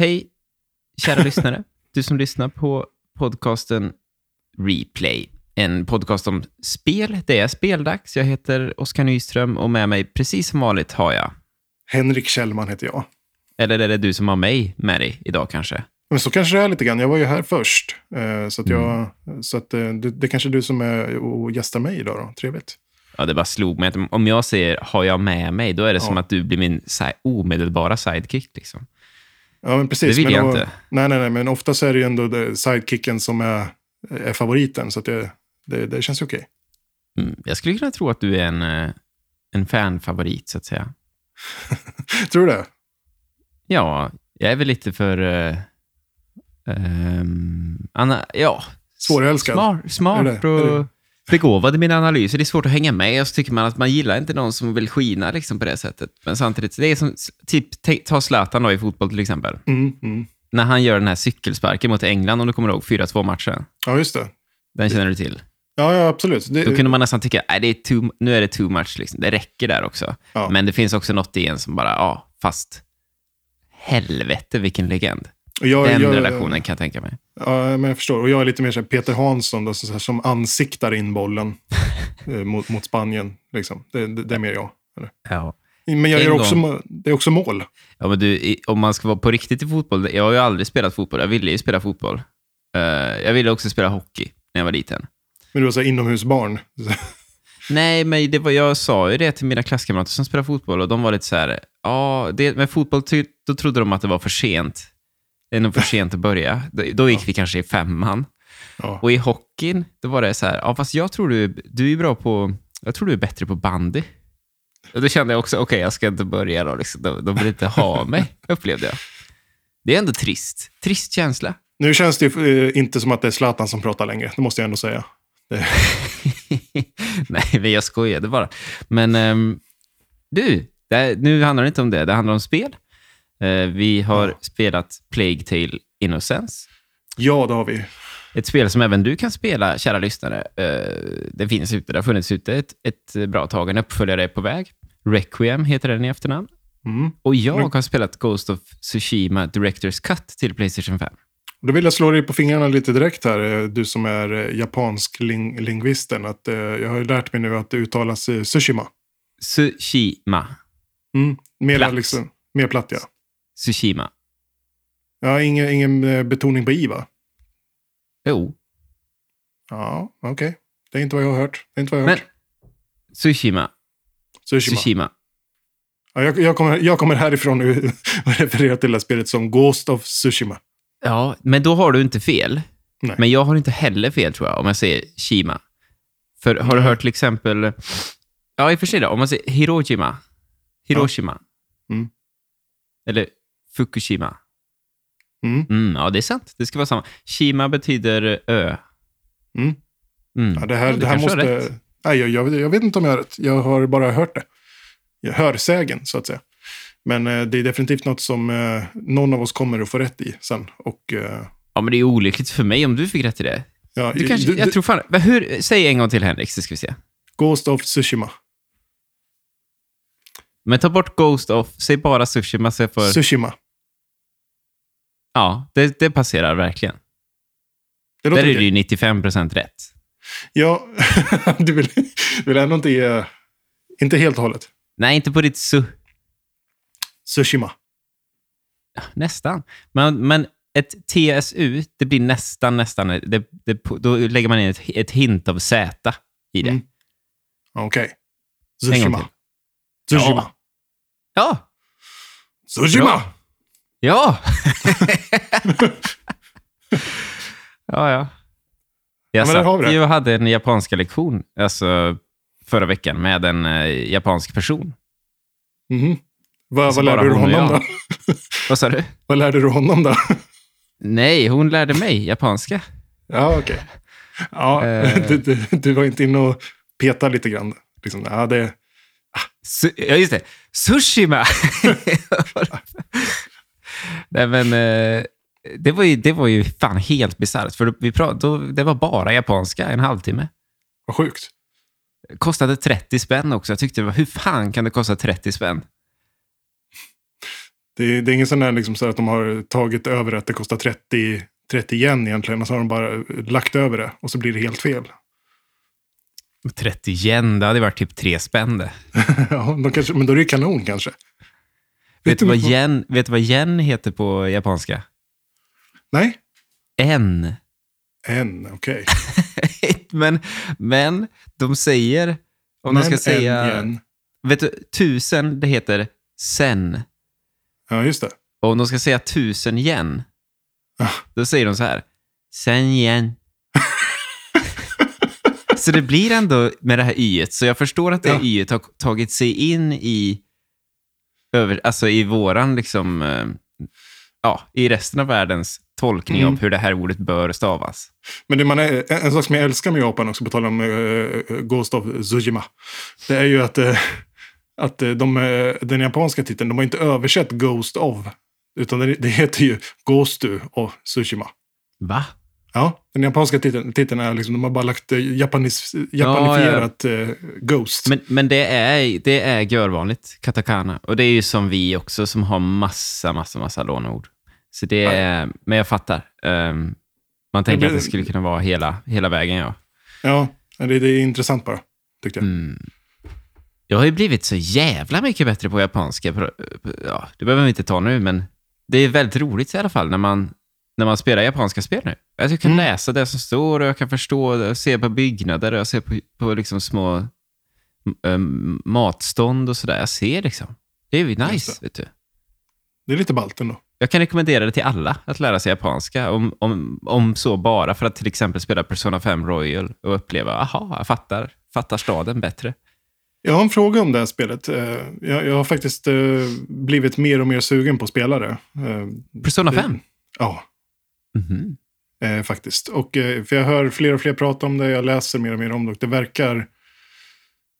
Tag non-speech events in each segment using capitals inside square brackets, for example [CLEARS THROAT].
Hej, kära lyssnare. Du som lyssnar på podcasten Replay. En podcast om spel. Det är speldags. Jag heter Oskar Nyström och med mig, precis som vanligt, har jag... Henrik Kjellman heter jag. Eller är det du som har mig med dig idag kanske? Men så kanske det är lite grann. Jag var ju här först. Eh, så att, jag, så att eh, det, det kanske är du som är och gästar mig idag då. Trevligt. Ja, det bara slog mig om jag säger har jag med mig, då är det som Ja. att du blir min si- omedelbara sidekick. Liksom. Ja, men precis. Det vill men jag då- inte. Nej, nej, nej. Men ofta så är det ju ändå sidekicken som är, är favoriten. Så det, det, det känns ju okej. Mm. Jag skulle kunna tro att du är en, eh, en fanfavorit, så att säga. [LAUGHS] Tror du det? Ja, jag är väl lite för... Uh, um, Anna, ja, Svårälskad. smart, smart Är det- och? Begåvad i mina analyser. Det är svårt att hänga med och så tycker man att man gillar inte någon som vill skina liksom, på det sättet. Men samtidigt, det är som, typ, ta- ta Zlatan då i fotboll till exempel. Mm, mm. När han gör den här cykelsparken mot England, om du kommer ihåg, 4-2 matchen. Ja, just det. Den känner du till? Ja, ja absolut. Det, Då kunde man nästan tycka, nej, det är too, nu är det too much, liksom. det räcker där också. Ja. Men det finns också något i en som bara, ja, fast helvete vilken legend. jag, Den jag, relationen kan jag tänka mig. Ja, men jag förstår. Och jag är lite mer så Peter Hansson då, så här, som ansiktar in bollen [LAUGHS] eh, mot, mot Spanien. Liksom. Det, det, det är mer jag. Eller? Ja. Men jag En gör också, gång. det är också mål. Ja, men du, om man ska vara på riktigt i fotboll, jag har ju aldrig spelat fotboll, jag ville ju spela fotboll. Eh, jag ville också spela hockey när jag var liten. Men du var så inomhusbarn. [LAUGHS] Nej, men det var, jag sa ju det till mina klasskamrater som spelar fotboll och de var lite så här, ja, det, med fotboll då trodde de att det var för sent. Det är nog för [LAUGHS] sent att börja. Då, gick vi kanske i femman. Ja. Och i hockeyn, då var det så här, ja fast jag tror du, du är bra på, jag tror du är bättre på bandy. Och då kände jag också, okej jag ska inte börja då, liksom. de, de vill inte ha mig, [LAUGHS] upplevde jag. Det är ändå trist, trist känsla. Nu känns det ju eh, inte som att det är Zlatan som pratar längre. Det måste jag ändå säga. Det, [LAUGHS] Nej, men jag skojade bara. Men ehm, du, det, nu handlar det inte om det, det handlar om spel. Eh, vi har Ja. spelat Plague Tale Innocence. ja, det har vi. Ett spel som även du kan spela, kära lyssnare. Eh, det finns ute, det har funnits ute ett, ett bra tag. En uppföljare är på väg. Requiem heter den i efternamn. Mm. Och jag har spelat Ghost of Tsushima Director's Cut till Playstation 5. Då vill jag slå dig på fingrarna lite direkt här, eh, du som är japansk ling lingvisten. Att, eh, jag har lärt mig nu att det uttalas Tsushima. Tsushima. Mm. Mer, Platt. liksom, mer platt, ja. Tsushima. ja ingen, ingen eh, betoning på i, va? Jo, Ja, okej. Det är inte vad jag har hört. Det är inte vad jag har men hört. Tsushima. Tsushima. Tsushima. Ja, jag, jag, kommer, jag kommer härifrån nu [LAUGHS] och refererar till det här spelet som Ghost of Tsushima. Ja, men då har du inte fel. Nej. Men jag har inte heller fel, tror jag, om jag säger Shima. För har du Nej. hört till exempel... Ja, i och för sig då, om man säger Hiroshima. Hiroshima. Mm. Eller Fukushima. Mm. Mm, ja, det är sant. Det ska vara samma. Shima betyder ö. Mm. Mm. Ja, det här, du det här måste... Nej, jag, jag, jag vet inte om jag har rätt. Jag har bara hört det. Jag hör sägen, så att säga. Men eh, det är definitivt något som eh, någon av oss kommer att få rätt i sen. Och, eh, Ja, men det är olyckligt för mig om du fick rätt i det. ja, Du kanske, d- jag tror fan... Hur, säg en gång till, Henrik, så ska vi se. Ghost of Tsushima. Men ta bort Ghost of, säg bara Tsushima så jag får... Tsushima. Ja, det, det passerar verkligen. Det Där är det ju 95 procent rätt. Ja, [LAUGHS] du vill, vill ändå inte ge... Inte helt och hållet. Nej, inte på ditt su... Tsushima. Nästan. Men, men ett TSU, det blir nästan, nästan... Det, det, då lägger man in ett, ett hint av Z i det. Mm. Okej. Gång Tsushima. Tsushima. Ja! Tsushima! Bra. Ja! [LAUGHS] ja, ja. Jag vi satt ju och hade en japanska lektion alltså, förra veckan med en eh, japansk person. Mhm. Vad, Så vad lärde du honom då? [LAUGHS] Vad sa du? Vad lärde du honom då? Nej, hon lärde mig japanska. Ja, okej. Ja, Eh. [LAUGHS] du, du, du var inte inne och petade lite grann. Liksom, ja, det, ja, just det. Sushima! Nej, men eh, det var, ju, det var ju fan helt bisarrt. För vi pra- då, det var bara japanska en halvtimme. var sjukt. Kostade 30 spänn också. Jag tyckte, hur fan kan det kosta 30 spänn? Det är, det är ingen sån där liksom så att de har tagit över att det kostar 30, 30 yen egentligen. Och så har de bara lagt över det och så blir det helt fel. 30 yen, det hade varit typ tre spänn det. [LAUGHS] ja, de kanske, men då är det kanon kanske. Vet du vad yen, vet vad yen heter på japanska? Nej, En. en, okej. [LAUGHS] men, men de säger, om de ska Men säga, en vet du, tusen, det heter sen. Ja, just det. Och om de ska säga tusen yen, Ah. då säger de så här, sen yen. Så det blir ändå med det här y så jag förstår att det Ja. y har tagit sig in i, över, alltså i våran, liksom, eh, ja, i resten av världens tolkning Mm. av hur det här ordet bör stavas. Men det man är, en sak som jag älskar med Japan också, på tal om uh, Ghost of Tsushima, det är ju att, eh, att de, den japanska titeln, de har inte översatt Ghost of, utan det, det heter ju Ghostu of Tsushima. Va? Ja, den japanska titeln, titeln är liksom, de har bara lagt eh, japanis, japanifierat eh, Ghost. Men, men det är, det är görvanligt, katakana. Och det är ju som vi också, som har massa, massa, massa låneord. Så det är, men jag fattar. Ehm, man tänker blir- att det skulle kunna vara hela, hela vägen, ja. Ja, det, det är intressant bara, tyckte jag. Mm. Jag har ju blivit så jävla mycket bättre på japanska. Ja, det behöver vi inte ta nu, men det är väldigt roligt i alla fall när man, när man spelar japanska spel nu. Alltså, jag kan Mm. läsa det som står och jag kan förstå, jag ser på byggnader och jag ser på, på liksom små um, matstånd och sådär. Jag ser liksom. Det är ju nice, det. vet du. Det är lite ballt ändå. Jag kan rekommendera det till alla, att lära sig japanska. Om, om, om så bara för att till exempel spela Persona 5 Royal och uppleva, aha, jag fattar, fattar staden bättre. Jag har en fråga om det här spelet. Eh, Jag, jag har faktiskt eh, blivit mer och mer sugen på spelare. Persona Det- 5? Ja, Mhm. eh, faktiskt. Och, eh, för jag hör fler och fler prata om det, jag läser mer och mer om det och det verkar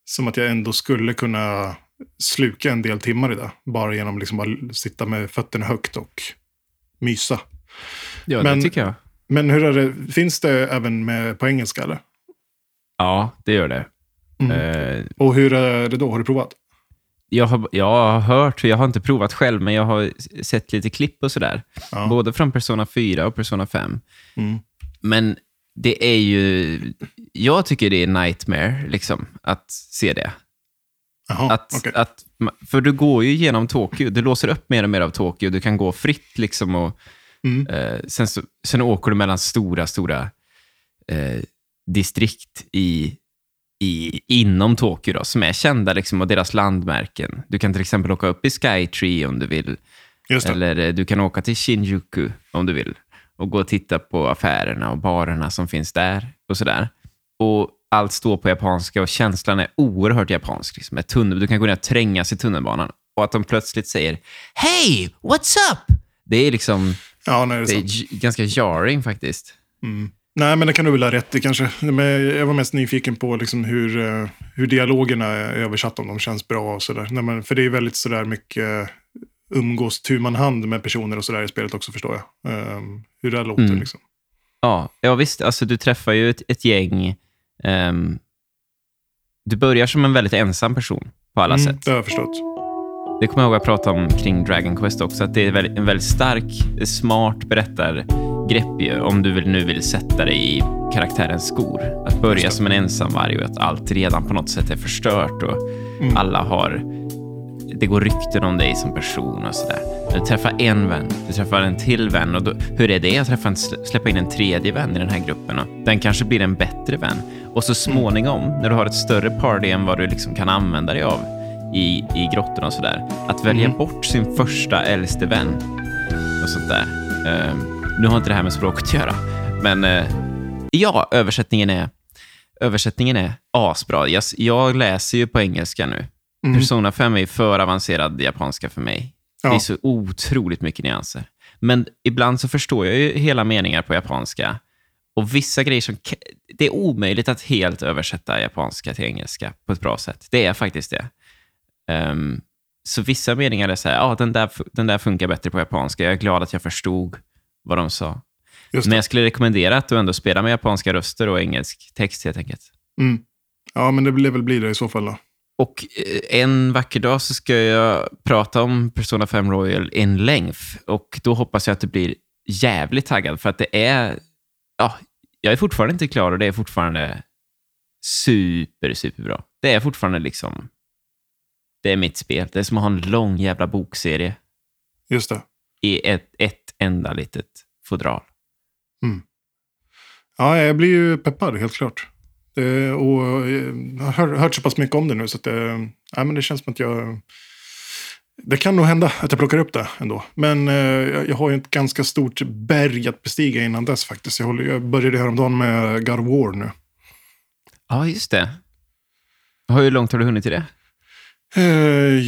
som att jag ändå skulle kunna sluka en del timmar i det. Bara genom liksom bara sitta med fötterna högt och mysa. Ja, Men- det tycker jag. Men hur är det, finns det även med, på engelska eller? Ja, det gör det. Mm. Eh, Och hur är det då? Har du provat? Jag, har, jag har hört, jag har inte provat själv, men jag har sett lite klipp och sådär. Ja. Både från Persona 4 och Persona 5. Mm. Men det är ju... Jag tycker det är nightmare, liksom, att se det. Jaha, Att, okej. att, för du går ju genom Tokyo, du låser upp mer och mer av Tokyo, du kan gå fritt liksom och Mm. eh, sen, så, sen åker du mellan stora, stora eh, distrikt i, i, inom Tokyo då, som är kända liksom, och deras landmärken. Du kan till exempel åka upp i Skytree om du vill, eller eh, du kan åka till Shinjuku om du vill och gå och titta på affärerna och barerna som finns där och sådär. Och allt står på japanska och känslan är oerhört japansk. Liksom. Med tunnel, du kan gå ner och trängas i tunnelbanan och att de plötsligt säger “Hey, what's up?” Det är liksom Ja, nej, det är det är ganska jarring faktiskt. Mm. Nej, men det kan du väl ha rätt i kanske. Men jag var mest nyfiken på liksom hur, eh, hur dialogerna är översatta, om de känns bra och sådär. Nej, men För det är väldigt sådär mycket eh, umgås tu man hand med personer och sådär i spelet också förstår jag. Ehm, hur det låter Mm. liksom. Ja, ja visst. Alltså, du träffar ju ett, ett gäng. ehm, du börjar som en väldigt ensam person på alla Mm, sätt. det har jag förstått. Det kommer jag ihåg att jag pratade om kring Dragon Quest också, att det är en väldigt stark, smart berättargrepp ju, om du nu vill sätta dig i karaktärens skor. Att börja som en ensamvarg och att allt redan på något sätt är förstört och Mm. alla har... Det går rykten om dig som person och sådär. Du träffar en vän, du träffar en till vän och då, hur är det att träffa en, släppa in en tredje vän i den här gruppen? Och den kanske blir en bättre vän. Och så småningom, när du har ett större party än vad du liksom kan använda dig av i, i grottorna och sådär, att välja Mm. bort sin första äldste vän och sånt där. Eh, nu har inte det här med språket att göra, men eh, ja, översättningen är, översättningen är asbra. Jag, jag läser ju på engelska nu. Mm. Persona 5 är för avancerad japanska för mig. Det är Ja. så otroligt mycket nyanser. Men ibland så förstår jag ju hela meningar på japanska. Och vissa grejer som... Det är omöjligt att helt översätta japanska till engelska på ett bra sätt. Det är faktiskt det. Ehm, så vissa meningar är så här, ja, den, där, den där funkar bättre på japanska. Jag är glad att jag förstod vad de sa. Men jag skulle rekommendera att du ändå spelar med japanska röster och engelsk text helt enkelt. Mm. Ja, men det blir väl bli det i så fall då. Och eh, en vacker dag så ska jag prata om Persona 5 Royal in length. Och då hoppas jag att du blir jävligt taggad, för att det är... Ja, jag är fortfarande inte klar och det är fortfarande super, superbra. Det är fortfarande liksom... Det är mitt spel. Det är som att ha en lång jävla bokserie Just det. i ett, ett enda litet fodral. Ja, jag blir ju peppad, helt klart. Det, och jag har hör, hört så pass mycket om det nu så att det, ja, men det känns som att jag... Det kan nog hända att jag plockar upp det ändå. Men eh, jag, jag har ju ett ganska stort berg att bestiga innan dess faktiskt. Jag, håller, jag började häromdagen med God of War nu. Ja, just det. Hur långt har du hunnit i det? Eh,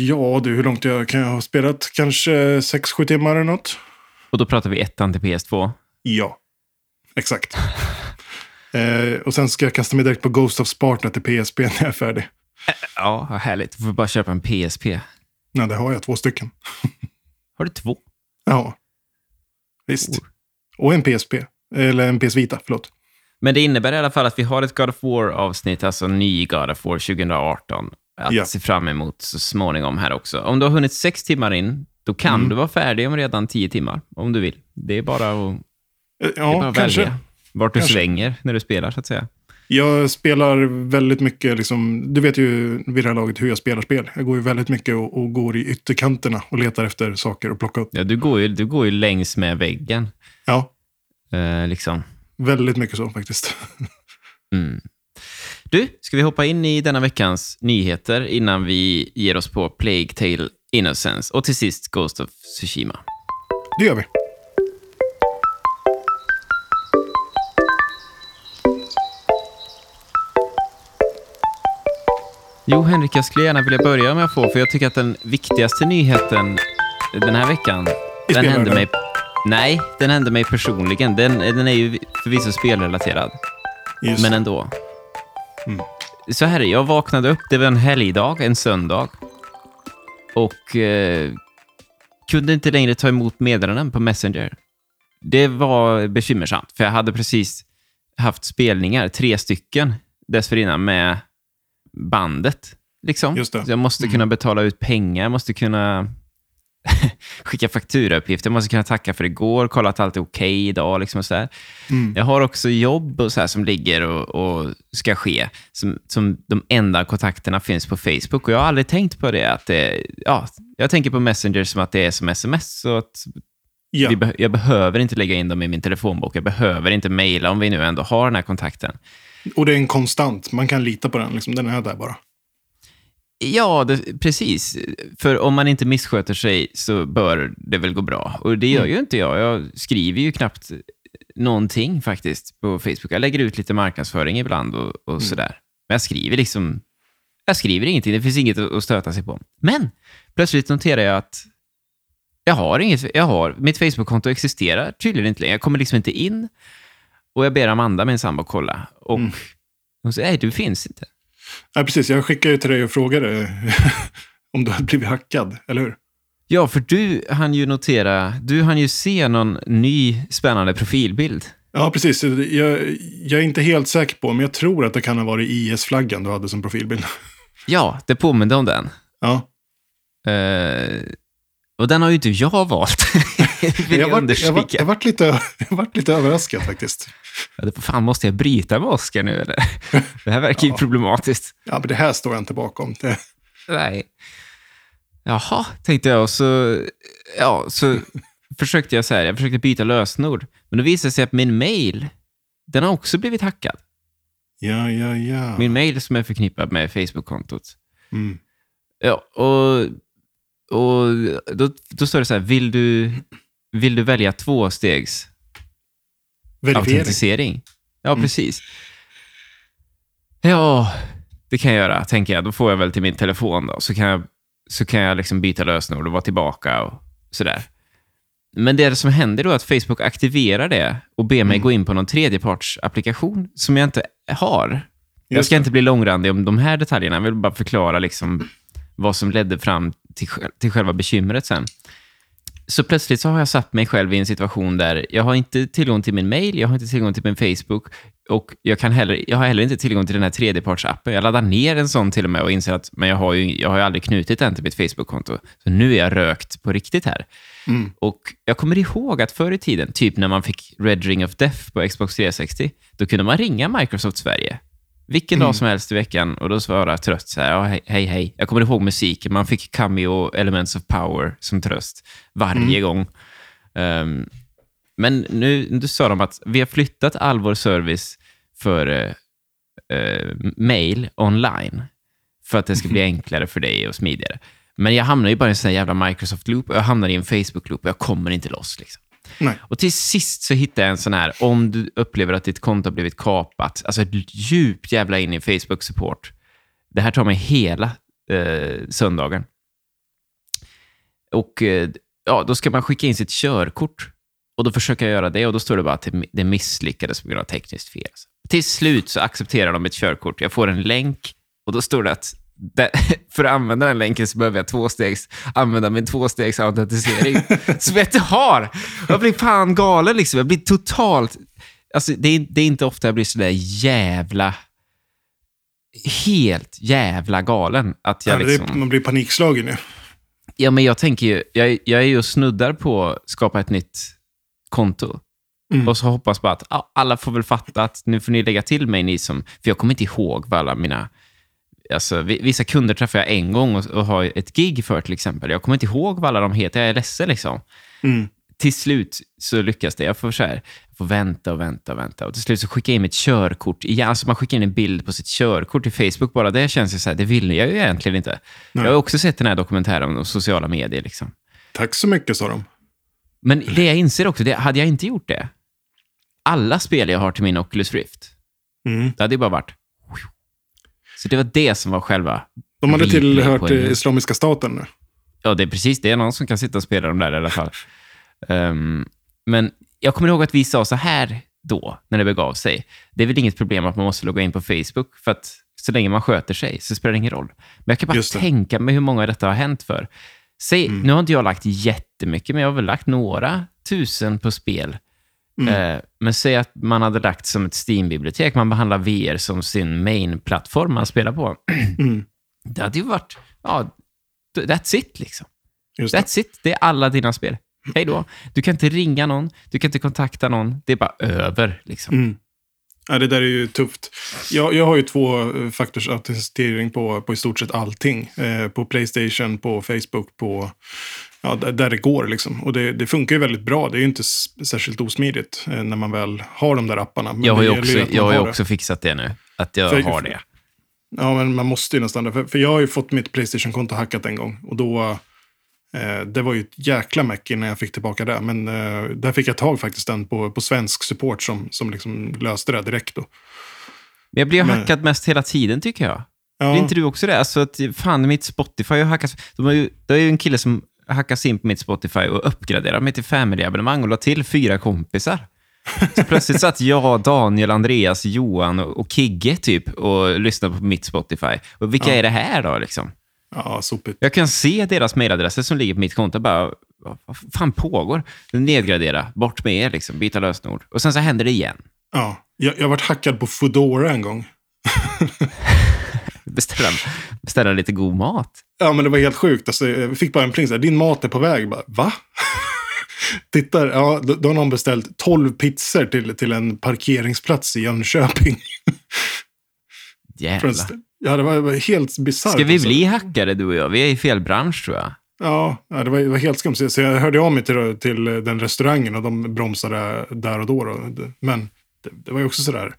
ja du, hur långt jag kan jag ha spelat? Kanske 6-7 timmar eller något? Och då pratar vi ettan till PS2. Ja, exakt. [LAUGHS] eh, och sen ska jag kasta mig direkt på Ghost of Sparta till PSP när jag är färdig. Ja, vad härligt. Du får bara köpa en PSP. Nej, det har jag två stycken. [LAUGHS] Har du två? Ja, visst. Oh. Och en PSP. Eller en PS Vita, förlåt. Men det innebär i alla fall att vi har ett God of War-avsnitt, alltså ny God of War 2018, att Ja. se fram emot så småningom här också. Om du har hunnit sex timmar in, då kan Mm. du vara färdig om redan tio timmar, om du vill. Det är bara att, Eh, det är bara Ja, att kanske. välja vart du Kanske. svänger när du spelar, så att säga. Jag spelar väldigt mycket, liksom, du vet ju vid det här laget hur jag spelar spel. Jag går ju väldigt mycket och, och går i ytterkanterna och letar efter saker att plocka upp. Ja, du, går ju, du går ju längs med väggen. Ja, Eh, liksom. väldigt mycket så faktiskt. [LAUGHS] Mm. Du, ska vi hoppa in i denna veckans nyheter innan vi ger oss på Plague Tale Innocence och till sist Ghost of Tsushima? Det gör vi. Jo, Henrik, jag skulle gärna vilja börja med att få, för jag tycker att den viktigaste nyheten den här veckan, I den hände mig... Nej, den hände mig personligen. Den, den är ju förvisso spelrelaterad, Just. men ändå. Mm. Så här är jag vaknade upp, det var en helgdag, en söndag, och eh, kunde inte längre ta emot meddelanden på Messenger. Det var bekymmersamt, för jag hade precis haft spelningar, tre stycken, dessförinnan med bandet. Liksom. Jag måste Mm. kunna betala ut pengar, jag måste kunna [LAUGHS] skicka fakturauppgifter, jag måste kunna tacka för igår, kolla att allt är okej idag. Liksom och så. Mm. Jag har också jobb och så här som ligger och, och ska ske, som, som de enda kontakterna finns på Facebook. Och jag har aldrig tänkt på det. Att det ja, jag tänker på Messenger som att det är som sms. Så att Ja. be- jag behöver inte lägga in dem i min telefonbok. Jag behöver inte mejla om vi nu ändå har den här kontakten. Och det är en konstant. Man kan lita på den. Liksom. Den är där bara. Ja, det, precis. För om man inte missköter sig så bör det väl gå bra. Och det gör ju inte jag. Jag skriver ju knappt någonting faktiskt på Facebook. Jag lägger ut lite marknadsföring ibland och, och sådär. Men jag skriver liksom... Jag skriver ingenting. Det finns inget att att stöta sig på. Men plötsligt noterar jag att jag har inget. Jag har, mitt Facebook-konto existerar tydligen inte längre. Jag kommer liksom inte in. Och jag ber Amanda, min sambo, kolla. Och Mm. hon säger, nej, du finns inte. Ja, precis. Jag skickade ju till dig och frågade [LAUGHS] om du hade blivit hackad, eller hur? Ja, för du hann ju notera, du hann ju se någon ny spännande profilbild. Ja, precis. Jag, jag är inte helt säker på, men jag tror att det kan ha varit IS-flaggan du hade som profilbild. [LAUGHS] Ja, det påminde om den. Ja. Eh, och den har ju inte jag valt. [LAUGHS] Jag jag understryka. jag vart- jag vart lite, [LAUGHS] jag vart lite överraskad faktiskt. Ja, det- Fan, måste jag bryta med Oscar nu eller? [LAUGHS] Det här verkar ju Ja. problematiskt. Ja, men det här står jag inte bakom. Det, Nej. Jaha, tänkte jag. Och så, ja, så försökte jag så här, jag försökte byta lösenord. Men då visade det sig att min mail, den har också blivit hackad. ja, ja, ja. Min mail som är förknippad med Facebook-kontot. Mm. Ja, och, och då, då står det så här, vill du, vill du välja tvåstegs autentisering? Ja, Mm. precis. Ja, det kan jag göra, tänker jag. Då får jag väl till min telefon då, så kan jag, så kan jag liksom byta lösenord och vara tillbaka och sådär. Men det som händer då är att Facebook aktiverar det och ber mig Mm. gå in på någon tredjepartsapplikation som jag inte har. Jag ska det. inte bli långrandig om de här detaljerna. Jag vill bara förklara liksom vad som ledde fram till, till själva bekymret sen. så plötsligt så har jag satt mig själv i en situation där jag har inte tillgång till min mail, jag har inte tillgång till min Facebook och jag, kan heller, jag har heller inte tillgång till den här tredjepartsappen. Jag laddar ner en sån till och med och inser att men jag, har ju, jag har ju aldrig knutit den till mitt Facebook-konto. Så nu är jag rökt på riktigt här. Mm. Och jag kommer ihåg att förr i tiden, typ när man fick Red Ring of Death på Xbox 360, då kunde man ringa Microsoft Sverige. Vilken Mm. dag som helst i veckan och då svarade jag trött så här, ja, hej, hej. Jag kommer ihåg musiken, man fick Cameo Elements of Power som tröst varje Mm. gång. Ehm, men nu, nu sa de att vi har flyttat all vår service för eh, eh, mail online för att det ska bli Mhm. enklare för dig och smidigare. Men jag hamnar ju bara i en sån jävla Microsoft-loop och jag hamnar i en Facebook-loop och jag kommer inte loss. Liksom. Nej. Och till sist så hittade jag en sån här, om du upplever att ditt konto har blivit kapat, alltså djupt jävla in i Facebook-support. Det här tar mig hela eh, söndagen. Och eh, ja, då ska man skicka in sitt körkort. Och då försöker jag göra det och då står det bara att det- misslyckades på grund av tekniskt fel. Till slut så accepterar de mitt körkort. Jag får en länk och då står det att det, [LAUGHS] för att använda den länken så behöver jag tvåstegs, använda min tvåstegsautentisering [LAUGHS] som jag inte har. Jag blir fan galen liksom. Jag blir totalt... Alltså, det, är, det är inte ofta jag blir sådär jävla... Helt jävla galen. Att jag Ja, det liksom... är, man blir panikslagen ju. Ja, men jag tänker ju, jag, jag är ju snuddar på att skapa ett nytt konto. Mm. Och så hoppas bara att ja, alla får väl fatta att nu får ni lägga till mig, ni som... För jag kommer inte ihåg vad alla mina... Alltså, vi- vissa kunder träffar jag en gång och, och har ett gig för till exempel. Jag kommer inte ihåg vad alla de heter, jag är ledsen liksom. Mm. Till slut så lyckas det. Jag får, så här, jag får vänta och vänta och vänta. Och till slut så skickar jag in mitt körkort igen. Alltså man skickar in en bild på sitt körkort till Facebook. Bara det känns ju så här, det vill jag ju egentligen inte. Nej. Jag har också sett den här dokumentären om sociala medier. Liksom. Tack så mycket, sa de. Men det jag inser också, det, hade jag inte gjort det, alla spel jag har till min Oculus Rift, Mm. det hade ju bara varit... Så det var det som var själva... De hade tillhört Islamiska staten nu. Ja, det är precis det. är någon som kan sitta och spela dem där i alla fall. Ehm, men jag kommer ihåg att vi sa så här då, när det begav sig. Det är väl inget problem att man måste logga in på Facebook, för att så länge man sköter sig så spelar det ingen roll. Men jag kan bara tänka mig hur många detta har hänt för. Säg, Mm. Nu har inte jag lagt jättemycket, men jag har väl lagt några tusen på spel. Mm. Eh, men säg att man hade lagt som ett Steam-bibliotek, man behandlar VR som sin main-plattform man spelar på. [CLEARS THROAT] Mm. Det hade ju varit, ja, that's it liksom. Just det. That's it. Det är alla dina spel. Hej då. Du kan inte ringa någon, du kan inte kontakta någon. Det är bara över. Liksom. Mm. Ja, det där är ju tufft. Jag, jag har ju två eh, faktors autentisering på, på i stort sett allting. Eh, på Playstation, på Facebook, på... Ja, där, det går liksom. Och det, det funkar ju väldigt bra. Det är ju inte särskilt osmidigt eh, när man väl har de där apparna. Men Jag har ju också, jag har det. också fixat det nu. Att jag För- har det. Ja, men man måste ju nästan det. För, för jag har ju fått mitt Playstation-konto hackat en gång. Och då... Eh, det var ju ett jäkla meck innan jag fick tillbaka det. Men eh, där fick jag tag faktiskt den på, på svensk support som, som liksom löste det direkt då. Men jag blir ju Men- hackad mest hela tiden, tycker jag. Ja, Blir inte du också det? Alltså, att, fan, mitt Spotify har hackats. De har ju, det är ju en kille som hackas in på mitt Spotify och uppgraderar mig till family-abonnemang och la till fyra kompisar. Så plötsligt satt jag, Daniel, Andreas, Johan och, Kigge typ och lyssnade på mitt Spotify. Och vilka Ja. är det här då? Liksom? ja, sopigt. Jag kan se deras mejladresser som ligger på mitt konto. Bara, vad fan pågår? Nedgradera, bort med er, liksom, byta lösenord. Och sen så händer det igen. Ja, jag, jag har varit hackad på Foodora en gång. [LAUGHS] Beställa, beställa lite god mat. Ja, men det var helt sjukt. Alltså, jag fick bara en pling så här, din mat är på väg. Bara, Va? [LAUGHS] Tittar, ja, då, då har någon beställt 12 pizzor till, till en parkeringsplats i Jönköping. [LAUGHS] Jävlar. ja, det var, det var helt bisarrt. Ska vi alltså. bli hackare du och jag? Vi är i fel bransch tror jag. Ja, det, var, det var helt skumt. Så jag hörde av mig till, till den restaurangen och de bromsade där och då. då. Men det, det var ju också sådär.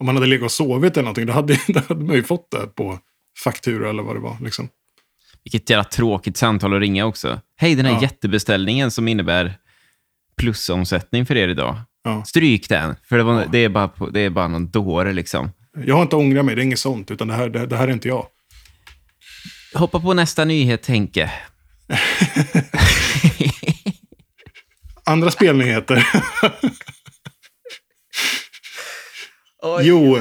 Om man hade legat och sovit eller någonting, då hade, [LAUGHS] då hade man ju fått det på faktura eller vad det var. Liksom. Vilket jävla tråkigt samtal att ringa också. Hej, den här Ja. jättebeställningen som innebär plusomsättning för er idag. Ja. Stryk den, för det, var, Ja. det, är, bara det är bara någon dåre liksom. Jag har inte ångrat mig, det är inget sånt. Utan det här, det, det här är inte jag. Hoppa på nästa nyhet, Henke. [LAUGHS] Andra spelnyheter. [LAUGHS] jo,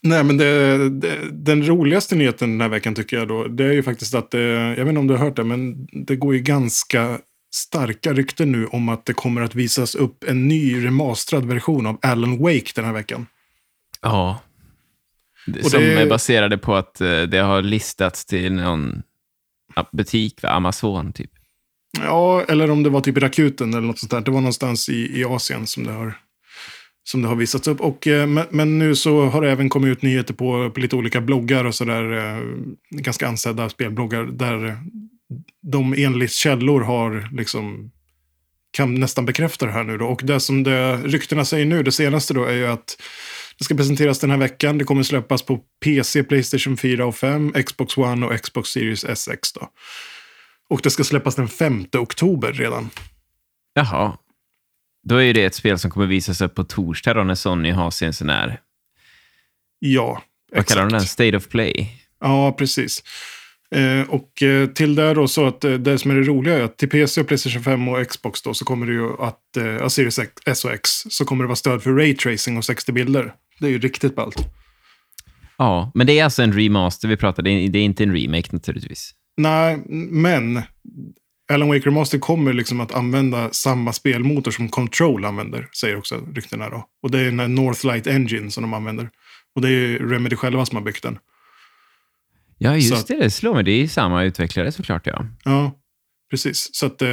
Nej, men det, det, den roligaste nyheten den här veckan tycker jag då, det är ju faktiskt att, det, jag vet inte om du har hört det, men det går ju ganska starka rykten nu om att det kommer att visas upp en ny remasterad version av Alan Wake den här veckan. Ja. Och Som det- är baserade på att eh, det har listats till någon butik, va? Amazon typ. Ja, eller om det var typ Rakuten eller något sånt där. Det var någonstans i, i Asien som det har, som det har visats upp. Och, eh, men, nu så har det även kommit ut nyheter på, på lite olika bloggar och sådär. Eh, ganska ansedda spelbloggar där de enligt källor har liksom kan nästan bekräfta det här nu då. Och det som det, ryktena säger nu, det senaste då, är ju att det ska presenteras den här veckan. Det kommer släppas på PC, Playstation 4 och 5, Xbox One och Xbox Series SX då. Och det ska släppas den 5 oktober redan. Jaha. Då är ju det ett spel som kommer visas upp på torsdag då när Sony har sin sån här, Ja, vad kallar de den? exakt. State of Play. Ja, precis. Eh, och eh, till det då så att eh, det som är det roliga är att till PC och Playstation 5 och Xbox då så kommer det ju att, eh, Series S och X, så kommer det vara stöd för raytracing och 60 bilder. Det är ju riktigt ballt. Ja, men det är alltså en remaster vi pratar, det är, det är inte en remake naturligtvis. Nej, men Alan Wake Remaster kommer liksom att använda samma spelmotor som Control använder, säger också ryktena då. Och det är den Northlight Engine som de använder. Och det är Remedy själva som har byggt den. Ja, just att- det, det slår mig. Det är samma utvecklare såklart, ja. Ja, precis. Så att eh,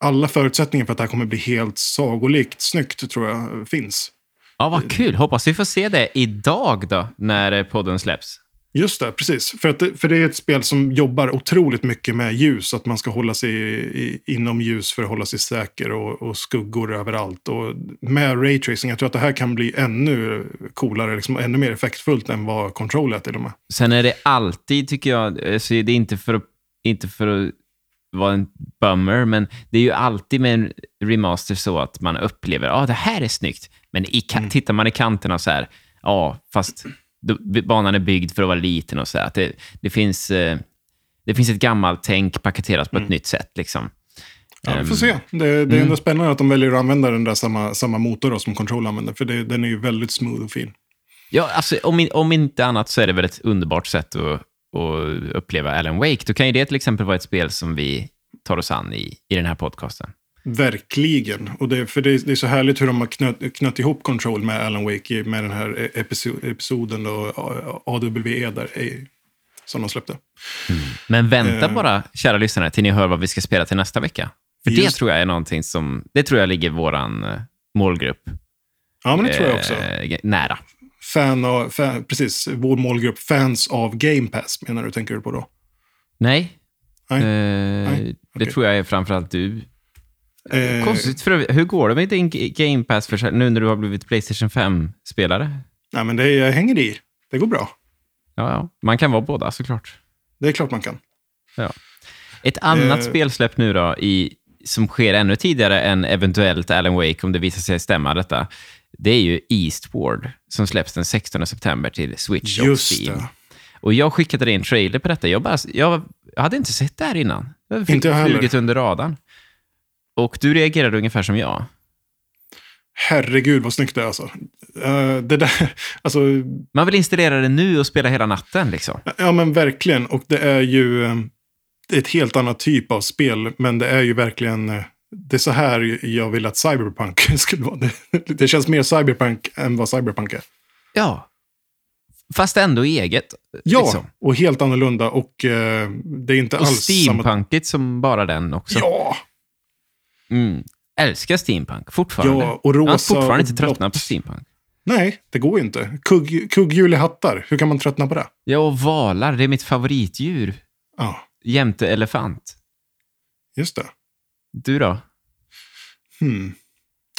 alla förutsättningar för att det här kommer bli helt sagolikt snyggt tror jag finns. Ja, vad kul. Hoppas vi får se det idag då, när podden släpps. Just det, precis. För, att, det- för det är ett spel som jobbar otroligt mycket med ljus. Att man ska hålla sig i, inom ljus för att hålla sig säker och, och skuggor överallt. Och med raytracing, jag tror att det här kan bli ännu coolare, liksom, ännu mer effektfullt än vad Control är till och med. Sen är det alltid, tycker jag, eh, så det är inte för att, inte för att vara en bummer, men det är ju alltid med en remaster så att man upplever, ja, ah, det här är snyggt. Men i, ka- tittar man i kanterna så här, ja, fast då, banan är byggd för att vara liten och så att det, det finns... Eh, det finns ett gammalt tänk paketerat på ett nytt sätt. Liksom. Ja, vi får Ehm, se. Det, det är ändå spännande att de väljer att använda den där samma, samma motor då, som Control använder. För det, den är ju väldigt smooth och fin. Ja, alltså, om, om inte annat så är det väl ett underbart sätt att, att uppleva Alan Wake. Då kan ju det till exempel vara ett spel som vi tar oss an i, i den här podcasten. Verkligen. Och det, för det, är- det är så härligt hur de har knöt, knöt ihop Control med Alan Wake med den här episo- episoden och AWE där som de släppte. Men vänta Eh. bara, kära lyssnare, till ni hör vad vi ska spela till nästa vecka. För det Just- tror jag är någonting som, det tror jag ligger våran eh, målgrupp Ja, men det tror jag också. eh, nära. Fan av, fan, precis, vår målgrupp, fans av Game Pass menar du, tänker du på då? Nej, Nej. eh, Nej, det okej. tror jag är framförallt du. Eh, Konstigt, för hur går det med din Game Pass för, nu när du har blivit Playstation 5-spelare? nej, men det, jag hänger i. Det går bra. Ja, ja, man kan vara båda såklart. Det är klart man kan. Ett annat Eh. spelsläpp nu då, i, som sker ännu tidigare än eventuellt Alan Wake, om det visar sig stämma detta, det är ju Eastward, som släpps den 16 september till Switch och Steam. det. Och jag skickade dig en trailer på detta. Jag, bara, jag, jag hade inte sett det här innan. Jag fick Inte flugit under radarn. Och du reagerade ungefär som jag. Herregud vad snyggt det är alltså. Eh, det där, [LAUGHS] alltså, Man vill installera det nu och spela hela natten. Liksom. ja men verkligen. Och det är ju eh, ett helt annat typ av spel. Men det är ju verkligen, eh, det är så här jag vill att Cyberpunk [LAUGHS] skulle vara. Det, det känns mer Cyberpunk än vad Cyberpunk är. Ja. Fast ändå eget. Ja, liksom. och helt annorlunda. Och eh, det är inte Och alls samma... steampunkigt som bara den också. Ja, Mm. Älskar steampunk fortfarande. ja, och jag har rosa fortfarande inte tröttnat på steampunk. Nej, det går ju inte. Kugg, kugghjul i hattar, hur kan man tröttna på det? Ja, och valar, det är mitt favoritdjur. Ja, Jämte elefant. just det. Du då? Hmm.